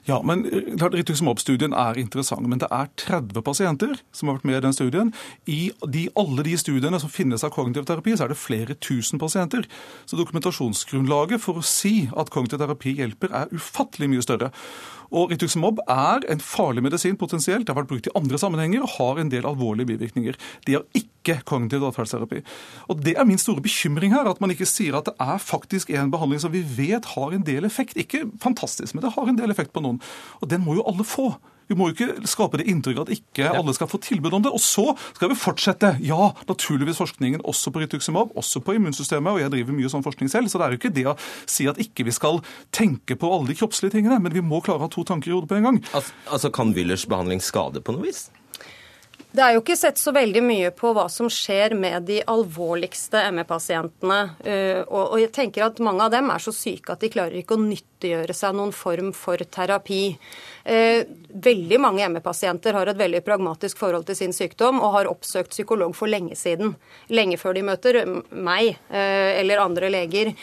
Ja, men eh, Rituximab-studien er interessant. Men det er 30 pasienter som har vært med i den studien. I de, alle de studiene som finnes av kognitiv terapi, så er det flere tusen pasienter. Så dokumentasjonsgrunnlaget for å si at kognitiv terapi hjelper, er ufattelig mye større. Og Rituximab er en farlig medisin potensielt. Det har vært brukt i andre sammenhenger og har en del alvorlige bivirkninger. De har ikke kognitiv atferdsterapi. Og Det er min store bekymring her, at man ikke sier at det er faktisk en behandling som vi vet har en del effekt. Ikke fantastisk, men det har en del effekt på noen. Og den må jo alle få. Vi må jo ikke skape det inntrykket at ikke alle skal få tilbud om det. Og så skal vi fortsette, ja, naturligvis forskningen også på rituximab, også på immunsystemet, og jeg driver mye sånn forskning selv, så det er jo ikke det å si at ikke vi skal tenke på alle de kroppslige tingene, men vi må klare å ha to tanker i hodet på en gang. Altså, altså kan Willers behandling skade på noe vis? Det er jo ikke sett så veldig mye på hva som skjer med de alvorligste ME-pasientene. Eh, og jeg tenker at mange av dem er så syke at de klarer ikke å nyttiggjøre seg noen form for terapi. Eh, veldig mange ME-pasienter har et veldig pragmatisk forhold til sin sykdom og har oppsøkt psykolog for lenge siden. Lenge før de møter meg eh, eller andre leger.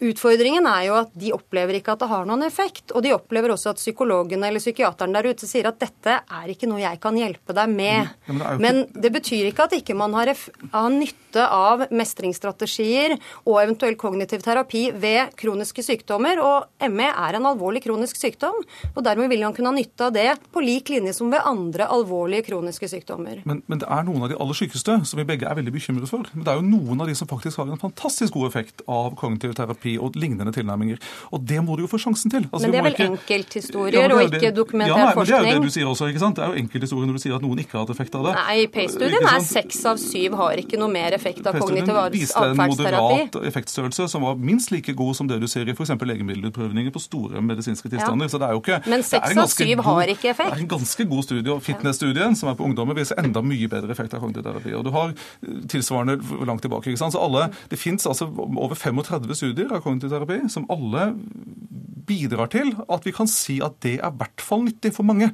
Utfordringen er jo at de opplever ikke at det har noen effekt. Og de opplever også at psykologen eller psykiateren der ute sier at dette er ikke noe jeg kan hjelpe deg med. Ja, men, det men, det betyr ikke at ikke man har, har nytte av mestringsstrategier og eventuell kognitiv terapi ved kroniske sykdommer. Og ME er en alvorlig kronisk sykdom, og dermed vil man kunne ha nytte av det på lik linje som ved andre alvorlige kroniske sykdommer. Men, men det er noen av de aller sykeste som vi begge er veldig bekymret for. Men det er jo noen av de som faktisk har en fantastisk god effekt av kognitiv terapi terapi og lignende tilnærminger. Og det må du jo få sjansen til. Altså, men det er vel ikke... enkelthistorier ja, og ikke dokumentert ja, nei, forskning? Men det er jo det du sier også, ikke sant? Det er jo enkelthistorier når du sier at noen ikke har hatt effekt av det. Nei, PACE-studien er seks av syv har ikke noe mer effekt av kognitiv atferdsterapi. viste en moderat effektstørrelse som var minst like god som det du ser i f.eks. legemiddelutprøvninger på store medisinske tilstander. Ja. Så det er jo ikke Men seks av syv har ikke effekt. Det er en ganske god studie. og Fitness-studien, som er på ungdommer, viser enda mye bedre effekt av kognitiv terapi. Og du har tilsvarende langt tilbake. ikke sant? Så alle, Det fins altså over 35 studier av kognitiv terapi som alle bidrar til at vi kan si at det er i hvert fall nyttig for mange.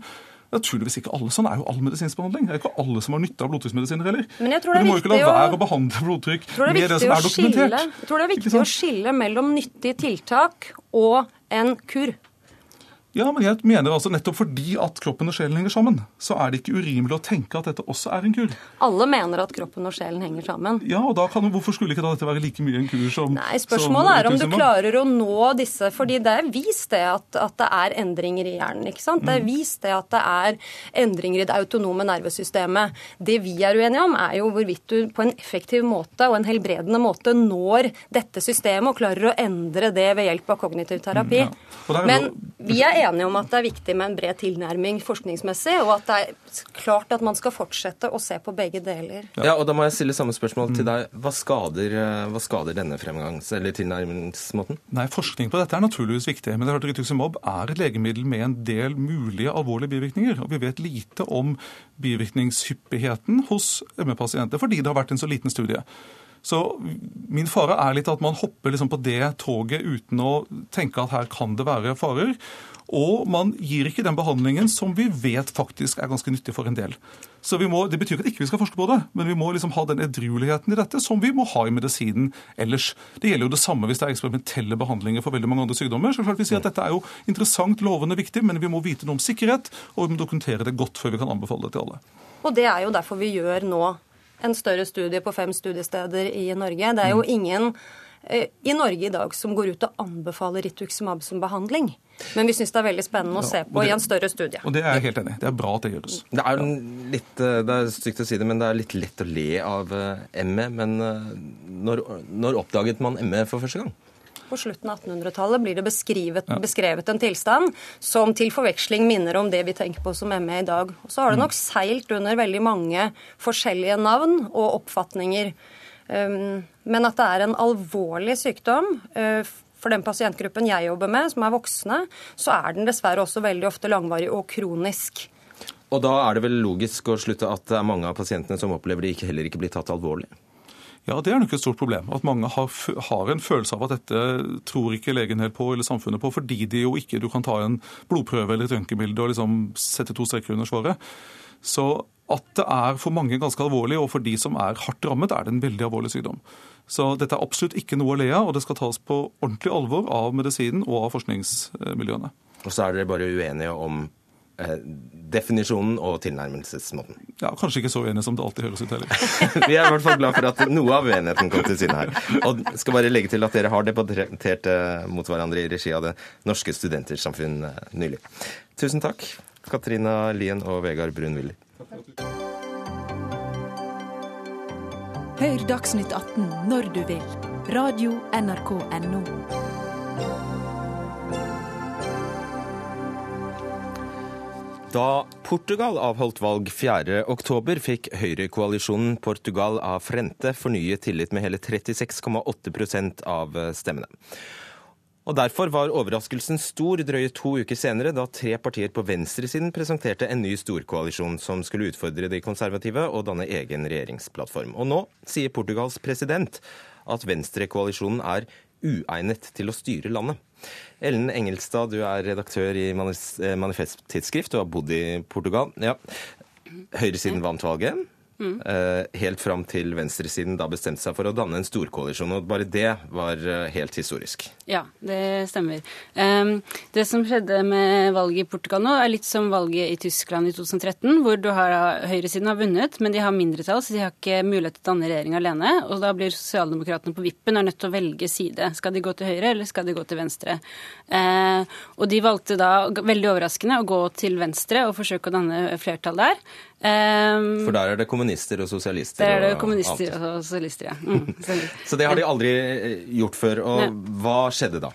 Naturligvis ikke alle. Sånn er jo all medisinsk behandling. Det er ikke alle som har nytte av blodtrykksmedisiner heller. Men jeg tror det er du må jo ikke la å- være å behandle blodtrykk det med det som er dokumentert. skille- Jeg tror det er viktig å skille mellom nyttige tiltak og en kur. Ja, men jeg mener altså nettopp fordi at kroppen og sjelen henger sammen, så er det ikke urimelig å tenke at dette også er en kur. Alle mener at kroppen og sjelen henger sammen. Ja, og da kan, Hvorfor skulle ikke da dette være like mye en kur som Nei, som Spørsmålet er om du klarer å nå disse. fordi det er vist det at, at det er endringer i hjernen. ikke sant? Det er Mm. vist det at det er endringer i det autonome nervesystemet. Det vi er uenige om, er jo hvorvidt du på en effektiv måte og en helbredende måte når dette systemet og klarer å endre det ved hjelp av kognitiv terapi. Mm, er Men vi er enige om at det er viktig med en bred tilnærming forskningsmessig, og at det er klart at man skal fortsette å se på begge deler. Ja, og da må jeg stille samme spørsmål til deg. Hva skader, eh, hva skader denne fremgangs- eller tilnærmingsmåten? Nei, Forskning på dette er naturligvis viktig, men det er klart rituximab er et legemiddel med en del mulige alvorlige bivirkninger. Og vi vet lite om bivirkningshyppigheten hos ME-pasienter fordi det har vært en så liten studie. Så min fare er litt at man hopper liksom på det toget uten å tenke at her kan det være farer. Og man gir ikke den behandlingen som vi vet faktisk er ganske nyttig for en del. Så vi må, Det betyr ikke at ikke vi skal forske på det, men vi må liksom ha den edrueligheten i dette som vi må ha i medisinen ellers. Det gjelder jo det samme hvis det er eksperimentelle behandlinger for veldig mange andre sykdommer. Så klart vi sier at Dette er jo interessant, lovende, viktig, men vi må vite noe om sikkerhet, og vi må dokumentere det godt før vi kan anbefale det til alle. Og det er jo derfor vi gjør nå en større studie på fem studiesteder i Norge. Det er jo ingen eh, i Norge i dag som går ut og anbefaler rituximab som behandling. Men vi syns det er veldig spennende å se på det- i en større studie. Og det er jeg helt enig i. Det er bra at det gjøres. Det er, litt, eh, det er stygt å si det, men det er litt lett å le av eh, ME. Men eh, når, når oppdaget man ME for første gang? På slutten av 1800-tallet blir det beskrevet, beskrevet en tilstand som til forveksling minner om det vi tenker på som ME i dag. Og så har det nok seilt under veldig mange forskjellige navn og oppfatninger. Um, men at det er en alvorlig sykdom uh, for den pasientgruppen jeg jobber med, som er voksne, så er den dessverre også veldig ofte langvarig og kronisk. Og da er det vel logisk å slutte at det er mange av pasientene som opplever de heller ikke blir tatt alvorlig? Ja, det er nok et stort problem. At mange har, har en følelse av at dette tror ikke legen helt på, eller samfunnet på, fordi de jo ikke du kan ta en blodprøve eller et røntgenbilde og liksom sette to streker under svaret. Så at det er for mange ganske alvorlig, og for de som er hardt rammet, er det en veldig alvorlig sykdom. Så dette er absolutt ikke noe å le av, og det skal tas på ordentlig alvor av medisinen og av forskningsmiljøene. Og så er dere bare uenige om eh, definisjonen og tilnærmelsesmåten. Ja, Kanskje ikke så uenige som det alltid høres ut heller. [LAUGHS] Vi er i hvert fall glad for at noe av uenigheten kom til syne her. Og skal bare legge til at dere har debattert eh, mot hverandre i regi av Det norske studentersamfunn eh, nylig. Tusen takk, Katrina Lien og Vegard Hør Dagsnytt 18 når du vil. Radio NRK Radio.nrk.no. Da Portugal avholdt valg 4.10, fikk høyrekoalisjonen Portugal av Frente fornyet tillit med hele 36,8% av stemmene. Og Derfor var overraskelsen stor drøye to uker senere, da tre partier på venstresiden presenterte en ny storkoalisjon som skulle utfordre de konservative og danne egen regjeringsplattform. Og nå sier Portugals president at venstrekoalisjonen er uegnet til å styre landet. Ellen Engelstad, du er redaktør i Manifest Tidsskrift og har bodd i Portugal. Ja. Høyresiden vant valget. Eh, helt fram til venstresiden da bestemte seg for å danne en storkoalisjon. Og bare det var eh, helt historisk. Ja, det stemmer. Det som skjedde med valget i Portugal nå, er litt som valget i Tyskland i 2013, hvor du har, høyresiden har vunnet, men de har mindretall, så de har ikke mulighet til å danne regjering alene. Og da blir sosialdemokratene på vippen er nødt til å velge side. Skal de gå til høyre, eller skal de gå til venstre? Uh, og de valgte da, veldig overraskende, å gå til venstre og forsøke å danne flertall der. Um, For der er det kommunister og sosialister? Der er det og kommunister alt. og sosialister, ja. Mm, [LAUGHS] Så det har de aldri gjort før. Og Nei. hva skjedde da?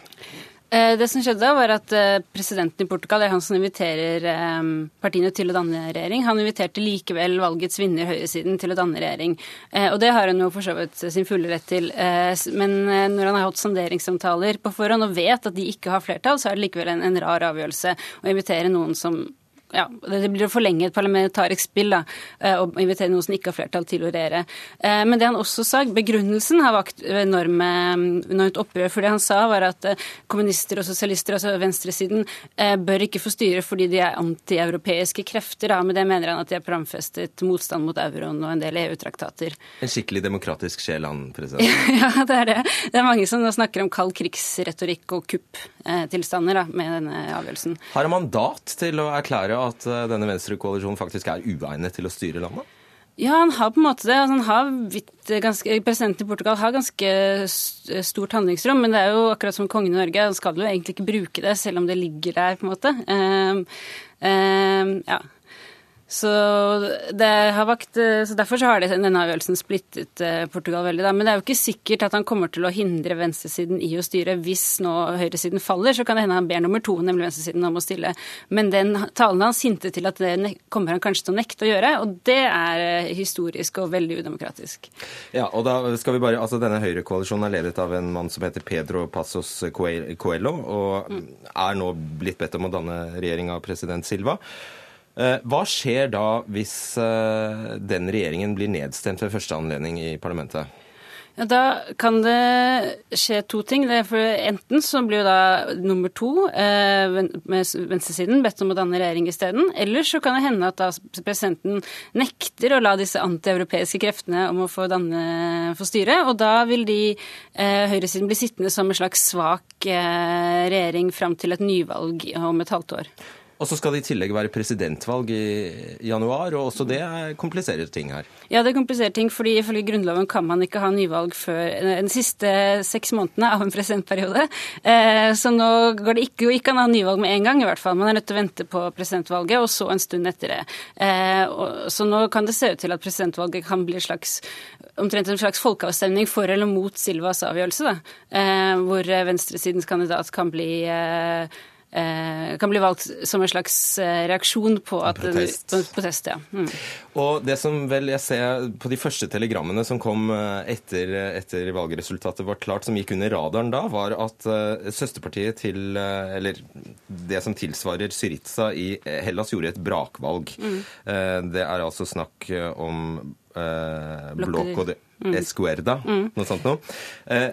Eh, Det som skjedde da, var at eh, presidenten i Portugal det er han som inviterer eh, partiene til å danne regjering. Han inviterte likevel valgets vinner, høyresiden, til å danne regjering. Eh, Og det har han jo for så vidt sin fulle rett til. Eh, Men eh, når han har hatt sonderingssamtaler på forhånd og vet at de ikke har flertall, så er det likevel en, en rar avgjørelse å invitere noen som ja, det blir å forlenge et parlamentarisk spill da, og invitere noen som ikke har flertall til å regjere. Men det han også sa, begrunnelsen har vakt enorme, enormt opprør. For det han sa, var at kommunister og sosialister, altså venstresiden, bør ikke få styre fordi de er antieuropeiske krefter. Da. Med det mener han at de har programfestet motstand mot euroen og en del EU-traktater. En skikkelig demokratisk sjel, han president. [LAUGHS] ja, det er det. Det er mange som nå snakker om kald krigsretorikk og kupptilstander med denne avgjørelsen. Har han mandat til å erklære at eh, denne venstrekoalisjonen faktisk er uegnet til å styre landet? Ja, han har på en måte det. Altså, har ganske, presidenten i Portugal har ganske stort handlingsrom, men det er jo akkurat som kongen i Norge. Han skal jo egentlig ikke bruke det, selv om det ligger der, på en måte. Um, um, ja. Så, vakt, så Derfor så har denne avgjørelsen splittet eh, Portugal veldig. Da. Men det er jo ikke sikkert at han kommer til å hindre venstresiden i å styre. Hvis nå høyresiden faller, så kan det hende han ber nummer to, nemlig venstresiden, om å stille. Men den talen hans hintet til at det kommer han kanskje til å nekte å gjøre, og det er eh, historisk og veldig udemokratisk. Ja, og da skal vi bare, altså Denne høyrekoalisjonen er ledet av en mann som heter Pedro Passos Coelho, og mm. er nå blitt bedt om å danne regjering av president Silva. Eh, hva skjer da hvis eh, den regjeringen blir nedstemt ved første anledning i parlamentet? Da kan det skje to ting. enten så blir jo da nummer to eh, med venstresiden bedt om å danne regjering isteden. Eller så kan det hende at da presidenten nekter å la disse antieuropeiske kreftene om å få, danne, få styre. Og da vil de høyresiden bli sittende som en slags svak regjering fram til et nyvalg om et halvt år. Og så skal det i tillegg være presidentvalg i januar, og også det kompliserer ting her. Ja, det kompliserer ting, fordi ifølge Grunnloven kan man ikke ha nyvalg før de siste seks månedene av en presidentperiode. Eh, så nå går det ikke, ikke an å ha nyvalg med en gang, i hvert fall. Man er nødt til å vente på presidentvalget, og så en stund etter det. Eh, så nå kan det se ut til at presidentvalget kan bli slags, omtrent en slags folkeavstemning for eller mot Silvas avgjørelse, da. Eh, hvor venstresidens kandidat kan bli Eh, kan bli valgt som en slags eh, reaksjon på at protest. En, protest ja. Mm. Og det som vel jeg ser på de første telegrammene som kom eh, etter, etter valgresultatet var klart, som gikk under radaren da, var at søsterpartiet til Eller det som tilsvarer Syriza i Hellas, gjorde et brakvalg. Mm. Det er altså snakk om uh, Blokk og det mm. Escuerda, mm. noe sånt noe. Eh,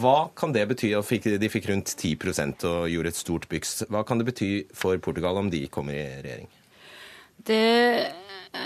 hva kan det bety? De fikk rundt 10% og gjorde et stort byks. Hva kan det bety for Portugal om de kommer i regjering? Det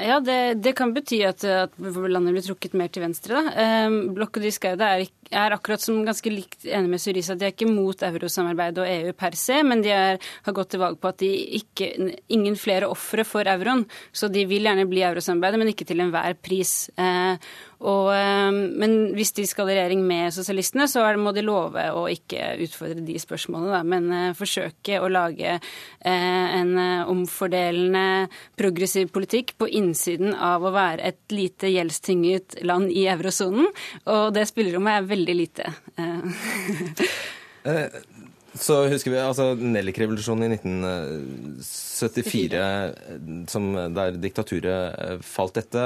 ja, det, det, kan bety at, at, landet blir trukket mer til venstre. Da. Eh, Blokk og Diskaude er, er, akkurat som ganske likt enig med Syriza. De er ikke mot eurosamarbeidet og EU per se, men de er, har gått til valg på at de ikke ingen flere ofre for euroen. Så de vil gjerne bli eurosamarbeidet, men ikke til enhver pris. Eh, og, eh, men hvis de skal i regjering med sosialistene, så må de love å ikke utfordre de spørsmålene, da, men uh, forsøke å lage uh, en omfordelende, progressiv politikk på innsiden av å være et lite gjeldstynget land i eurosonen. Og det spillerommet er veldig lite. [LAUGHS] Så husker vi altså Nellik-revolusjonen i 1974, som, der diktaturet falt dette.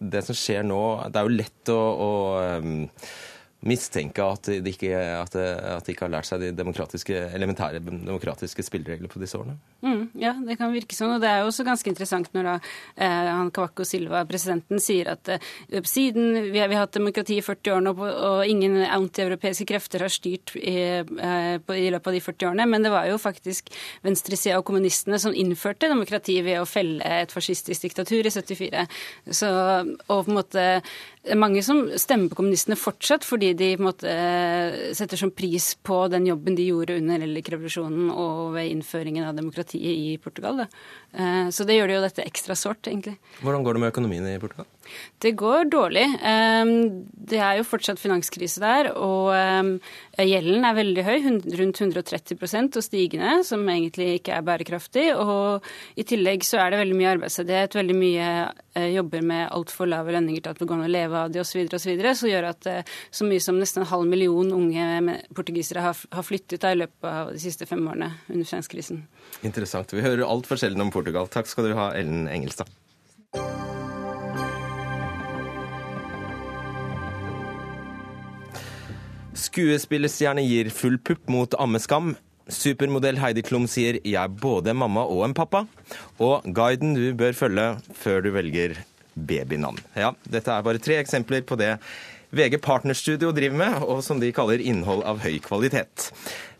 Det som skjer nå Det er jo lett å, å mistenke at de, ikke, at, at de, ikke, har lært seg de demokratiske, elementære demokratiske spillereglene på disse årene? Mm, ja, det kan virke sånn. Og det er jo også ganske interessant når da eh, han Kawako Silva, presidenten, sier at eh, siden vi har, vi har, hatt demokrati i 40 år nå, og ingen antieuropeiske krefter har styrt i, eh, på, i, løpet av de 40 årene, men det var jo faktisk venstresida og kommunistene som innførte demokrati ved å felle et fascistisk diktatur i 74. Så, og på en måte mange som stemmer på kommunistene fortsatt fordi de på en måte eh, setter som pris på den jobben de gjorde under Nellik-revolusjonen og ved innføringen av demokratiet i Portugal. Da. Eh, så det gjør det jo dette ekstra sårt, egentlig. Hvordan går det med økonomien i Portugal? Det går dårlig. Det er jo fortsatt finanskrise der, og gjelden er veldig høy, rundt 130% og stigende, som egentlig ikke er bærekraftig. Og i tillegg så er det veldig mye arbeidsledighet, veldig mye eh, jobber med altfor lave lønninger til at det går an å leve av de osv., osv., som gjør at eh, så mye som nesten en halv million unge portugisere har flyttet da, i løpet av de siste fem årene under finanskrisen. Interessant. Vi hører altfor sjelden om Portugal. Takk skal du ha, Ellen Engelstad. Skuespillerstjerne gir full pupp mot ammeskam. Supermodell Heidi Klum sier 'jeg er både en mamma og en pappa'. Og guiden du bør følge før du velger babynavn. Ja, dette er bare tre eksempler på det VG Partnerstudio driver med, og som de kaller innhold av høy kvalitet.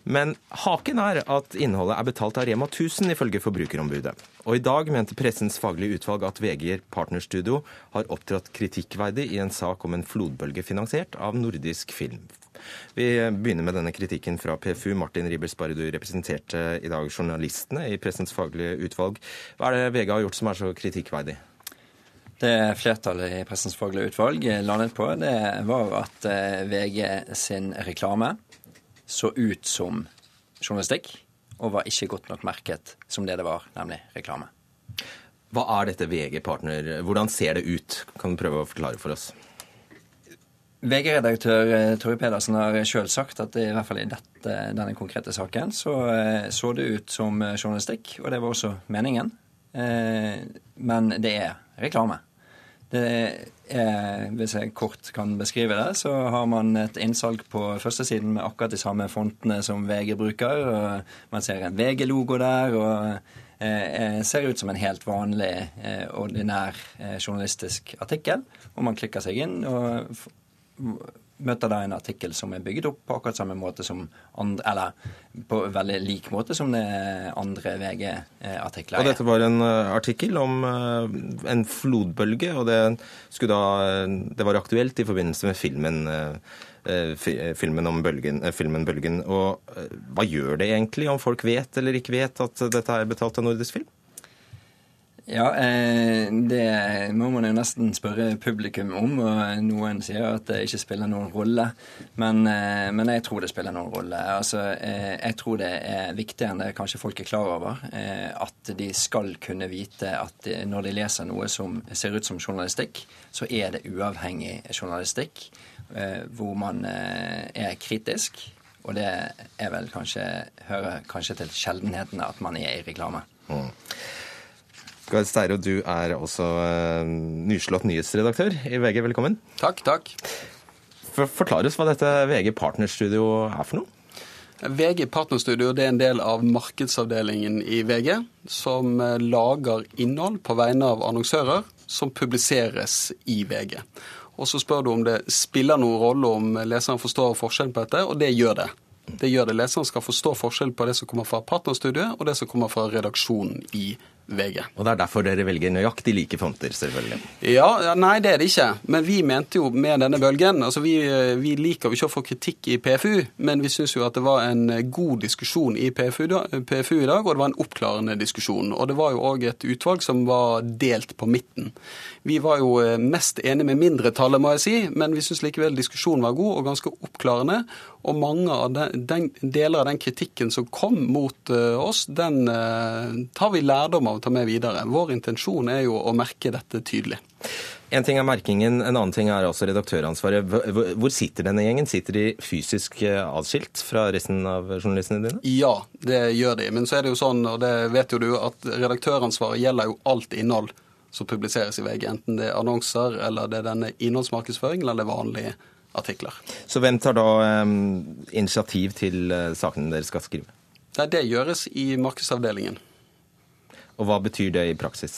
Men haken er at innholdet er betalt av Rema 1000, ifølge Forbrukerombudet. Og i dag mente Pressens faglige utvalg at VG Partnerstudio har opptrådt kritikkverdig i en sak om en flodbølge finansiert av nordisk film. Vi begynner med denne kritikken fra PFU. Martin Ribelsberg, du representerte i dag journalistene i Pressens faglige utvalg. Hva er det VG har gjort som er så kritikkverdig? Det flertallet i Pressens faglige utvalg landet på, det var at eh, VG sin reklame så ut som journalistikk, og var ikke godt nok merket som det det var, nemlig reklame. Hva er dette VG-partner? Hvordan ser det ut? Kan du prøve å forklare for oss? VG-redaktør eh, Torje Pedersen har sjøl sagt at i hvert fall i dette, denne konkrete saken så eh, så det ut som journalistikk, og det var også meningen. Men det er reklame. Det er, hvis jeg kort kan beskrive det, så har man et innsalg på førstesiden med akkurat de samme fontene som VG bruker. og Man ser en VG-logo der. og eh, ser ut som en helt vanlig, eh, ordinær eh, journalistisk artikkel. Og man klikker seg inn og møter da en artikkel som er bygget opp på akkurat samme måte som andre, eller på veldig lik måte som det andre VG-artikler er. Og dette var en eh, artikkel om eh, en flodbølge, og det, da, det var aktuelt i forbindelse med filmen, eh, filmen om bølgen, filmen Bølgen. Og hva gjør det egentlig om folk vet eller ikke vet at dette er betalt av Nordisk Film? Ja, eh, det må man jo nesten spørre publikum om. og Noen sier at det ikke spiller noen rolle, men, eh, men jeg tror det spiller noen rolle. Altså, eh, jeg tror det er viktigere enn det kanskje folk er klar over, at de skal kunne vite at når de leser noe som ser ut som journalistikk, så er det uavhengig journalistikk hvor man er kritisk. Og det er vel kanskje, hører kanskje til sjeldenhetene at man er i reklame. Mm. Gard Steiro, du er også uh, nyslått nyhetsredaktør i VG. Velkommen. Takk, takk. For, forklar oss hva dette VG Partnerstudio er for noe? VG Partnerstudio er en del av markedsavdelingen i VG, som eh, lager innhold på vegne av annonsører som publiseres i VG. Og Så spør du om det spiller noen rolle om leseren forstår forskjellen på dette, og det gjør det. Det gjør det. Leseren skal forstå forskjell på det som kommer fra partnerstudiet, og det som kommer fra redaksjonen i VG. Og det er derfor dere velger nøyaktig like fonter, selvfølgelig? Ja, Nei, det er det ikke. Men vi mente jo med denne bølgen altså Vi, vi liker jo ikke å få kritikk i PFU, men vi syns jo at det var en god diskusjon i PFU, PFU, i dag, og det var en oppklarende diskusjon. Og det var jo òg et utvalg som var delt på midten. Vi var jo eh, mest enige med mindretallet, må jeg si, men vi syns likevel diskusjonen var god og ganske oppklarende. Og mange av den, den, deler av den kritikken som kom mot oss, den tar vi lærdom av å ta med videre. Vår intensjon er jo å merke dette tydelig. En ting er merkingen, en annen ting er altså redaktøransvaret. Hvor sitter denne gjengen? Sitter de fysisk adskilt fra resten av journalistene dine? Ja, det gjør de. Men så er det jo sånn, og det vet jo du, at redaktøransvaret gjelder jo alt innhold som publiseres i VG. Enten det er annonser, eller det er denne innholdsmarkedsføringen, eller det vanlige artikler. Så hvem tar da um, initiativ til uh, sakene dere skal skrive? Nei, Det gjøres i markedsavdelingen. Og hva betyr det i praksis?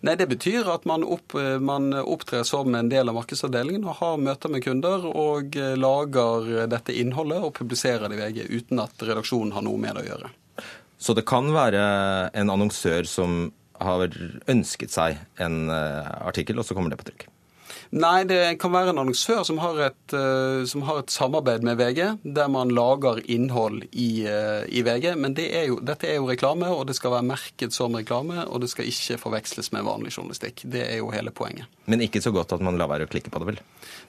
Nei, Det betyr at man, opp, man, opptrer som en del av markedsavdelingen og har møter med kunder og eh, lager dette innholdet og publiserer det i VG uten at redaksjonen har noe med det å gjøre. Så det kan være en annonsør som har ønsket seg en eh, artikkel, og så kommer det på trykk? Nei, det kan være en annonsør som har et, uh, som har et samarbeid med VG, der man lager innhold i, uh, i VG. Men det er jo, dette er jo reklame, og det skal være merket som reklame. Og det skal ikke forveksles med vanlig journalistikk. Det er jo hele poenget. Men ikke så godt at man lar være å klikke på det, vel?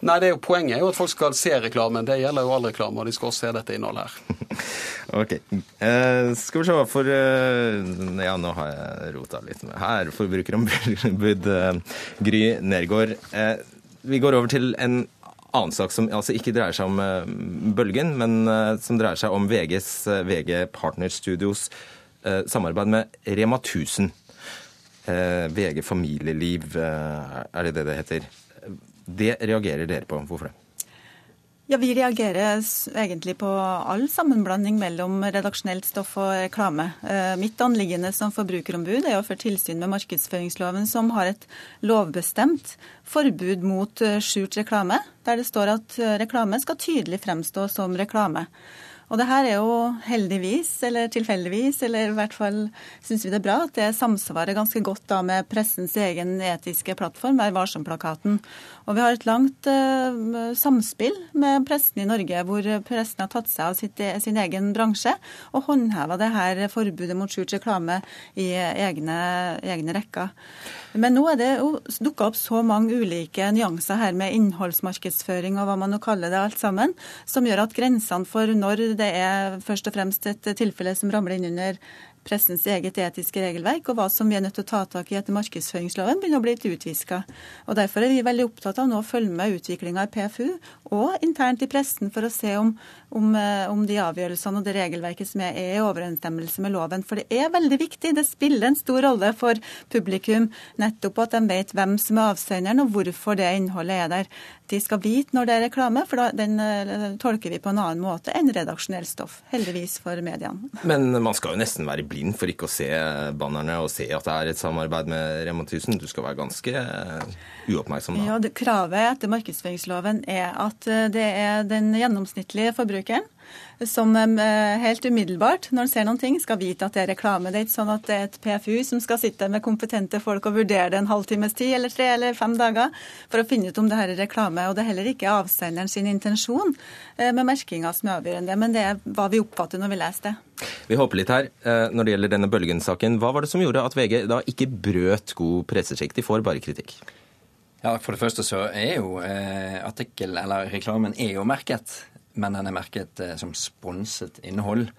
Nei, det er jo poenget er jo at folk skal se reklamen. Det gjelder jo all reklame, og de skal også se dette innholdet her. [LAUGHS] ok. Uh, skal vi se, for Ja, nå har jeg rota litt med her. Forbrukerombud Gry Nergård. Vi går over til en annen sak som altså ikke dreier seg om uh, Bølgen, men uh, som dreier seg om VGs, eh, VG Partnerstudios samarbeid med Rema 1000. VG Familieliv, er det det det heter? Det reagerer dere på. Hvorfor det? Ja, Vi reagerer egentlig på all sammenblanding mellom redaksjonelt stoff og reklame. Eh, mitt anliggende som forbrukerombud er å føre tilsyn med markedsføringsloven, som har et lovbestemt forbud mot eh, skjult reklame, der det står at eh, reklame skal tydelig fremstå som reklame. Og det her er jo heldigvis, eller tilfeldigvis, eller i hvert fall syns vi det er bra, at det samsvarer ganske godt da med pressens egen etiske plattform, Vær varsom-plakaten. Og vi har et langt uh, samspill med pressen i Norge, hvor pressen har tatt seg av sitt, sin egen bransje og håndheva det her forbudet mot skjult reklame i egne, egne rekker. Men nå er det jo dukka opp så mange ulike nyanser her med innholdsmarkedsføring og hva man nå kaller det alt sammen, som gjør at grensene for når det er først og fremst et tilfelle som ramler inn under pressens eget etiske regelverk, og hva som vi er nødt til å ta tak i etter markedsføringsloven, begynner å bli litt utviska. Og Derfor er vi veldig opptatt av nå å følge med utviklinga i PFU og internt i pressen for å se om om, eh, om, de avgjørelsene og det regelverket som er, er i overensstemmelse med loven. For det er veldig viktig. Det spiller en stor rolle for publikum nettopp at de vet hvem som er avsenderen, og hvorfor det innholdet er der. De skal vite når det er reklame, for da, den uh, tolker vi på en annen måte enn redaksjonell stoff. Heldigvis for mediene. Men man skal jo nesten være blind for ikke å se bannerne og se at det er et samarbeid med Rema 1000. Du skal være ganske uh, uoppmerksom da. Ja, det, Kravet etter markedsføringsloven er at det er den gjennomsnittlige forbrukeren som eh, helt umiddelbart, når han ser noen ting, skal vite at det er reklame. Det er ikke sånn at det er et PFU som skal sitte med kompetente folk og vurdere det en halvtimes tid eller tre eller fem dager for å finne ut om det her er reklame. Og det er heller ikke avsenderen sin intensjon eh, med merkinga som er avgjørende, men det er hva vi oppfatter når vi leser det. Vi håper litt her. Eh, når det gjelder denne Bølgen-saken, hva var det som gjorde at VG da ikke brøt god presseskikk? De får bare kritikk. Ja, For det første så er jo eh, artikkel, eller reklamen er jo merket men den er merket eh, som sponset innhold.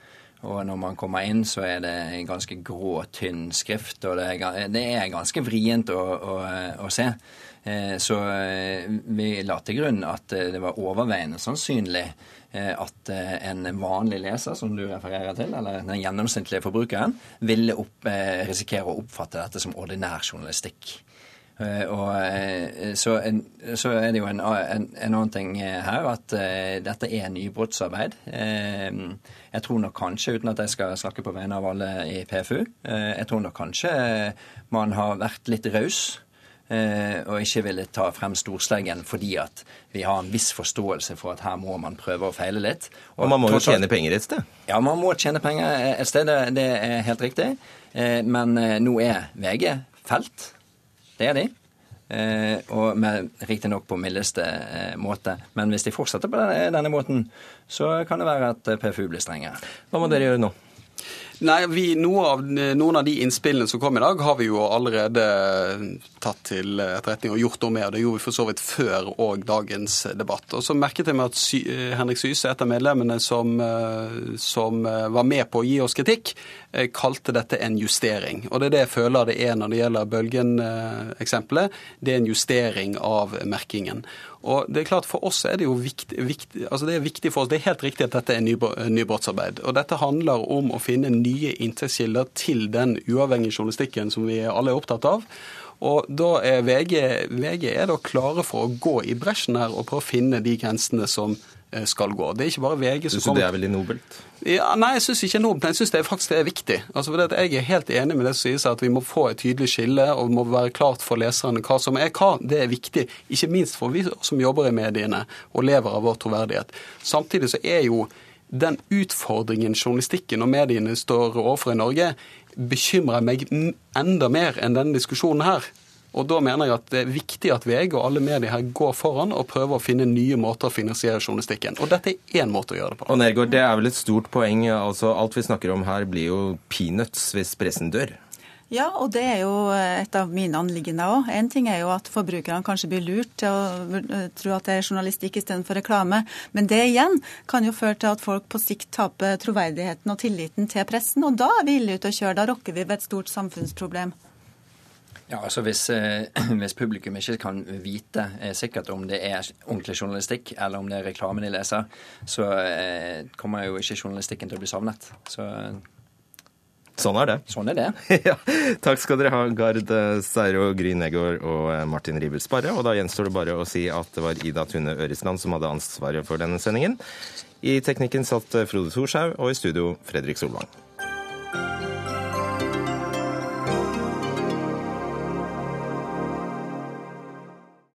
Og når man kommer inn, så er det en ganske grå, tynn skrift, og det er, det er ganske vrient å, å, å, se. Eh, så eh, vi la til grunn at det var overveiende sannsynlig at en vanlig leser, som du refererer til, eller den gjennomsnittlige forbrukeren, ville opp, risikere å oppfatte dette som ordinær journalistikk. Eh, og eh, så, så, er det jo en, en, en, annen ting her at uh, dette er nybrottsarbeid. Uh, jeg tror nok kanskje, uten at jeg skal snakke på vegne av alle i PFU, uh, jeg tror nok kanskje man har vært litt raus. Og ikke ville ta frem storsleggen fordi at vi har en viss forståelse for at her må man prøve å feile litt. Og, og man må jo tjene penger et sted? Ja, man må tjene penger et sted. Det, det er helt riktig. Men nå er VG felt. Det er de. Eh, og Riktignok på mildeste eh, måte. Men hvis de fortsetter på denne, denne måten, så kan det være at PFU blir strengere. Hva må dere gjøre nå? Nei, vi, noe av, Noen av de innspillene som kom i dag, har vi jo allerede tatt til etterretning og gjort noe med. og Det gjorde vi for så vidt før og dagens debatt. Og Så merket jeg meg at Sy Henrik Syse, et av medlemmene som, eh, som, eh, var med på å gi oss kritikk, eh, kalte dette en justering. Og Det er det jeg føler det er når det gjelder Bølgen-eksempelet. Det er en justering av merkingen. Og det er klart For oss er det jo viktig, viktig, altså det er viktig for oss, det er helt riktig at dette er nybrottsarbeid. Og Dette handler om å finne nye inntektskilder til den uavhengige journalistikken som vi alle er opptatt av. Og da er VG, VG er da klare for å gå i bresjen her og prøve å finne de grensene som skal gå. Det er ikke bare VG som kommer... Det er veldig nobelt? Ja, nei, jeg syns ikke nobelt, men jeg syns det faktisk det er viktig. Altså, Jeg er helt enig med det som sies at vi må få et tydelig skille, og må være klart for leserne hva som er hva. Det er viktig, ikke minst for vi som jobber i mediene og lever av vår troverdighet. Samtidig så er jo den utfordringen journalistikken og mediene står overfor i Norge, bekymrer meg enda mer enn denne diskusjonen her. Og Da mener jeg at det er viktig at VG og alle medier her går foran og prøver å finne nye måter å finansiere journalistikken. Og dette er én måte å gjøre det på. Og Nergård, Det er vel et stort poeng. altså Alt vi snakker om her blir jo peanuts hvis pressen dør. Ja, og det er jo et av mine anliggender òg. En ting er jo at forbrukerne kanskje blir lurt til å tro at det er journalistikk istedenfor reklame. Men det igjen kan jo føre til at folk på sikt taper troverdigheten og tilliten til pressen. Og da er vi ille ute å kjøre. Da rokker vi ved et stort samfunnsproblem. Ja, altså hvis, eh, [CLEARS THROAT] hvis, publikum ikke kan vite eh, sikkert om det er ordentlig journalistikk, eller om det er reklame de leser, så eh, kommer jo ikke journalistikken til å bli savnet. Så Sånn er det. Sånn er det. [LAUGHS] ja. Takk skal dere ha, Gard Seiro, Gry Negård og Martin Ribel Sparre. Og da gjenstår det bare å si at det var Ida Tune Øresland som hadde ansvaret for denne sendingen. I teknikken satt Frode Thorshaug, og i studio Fredrik Solvang.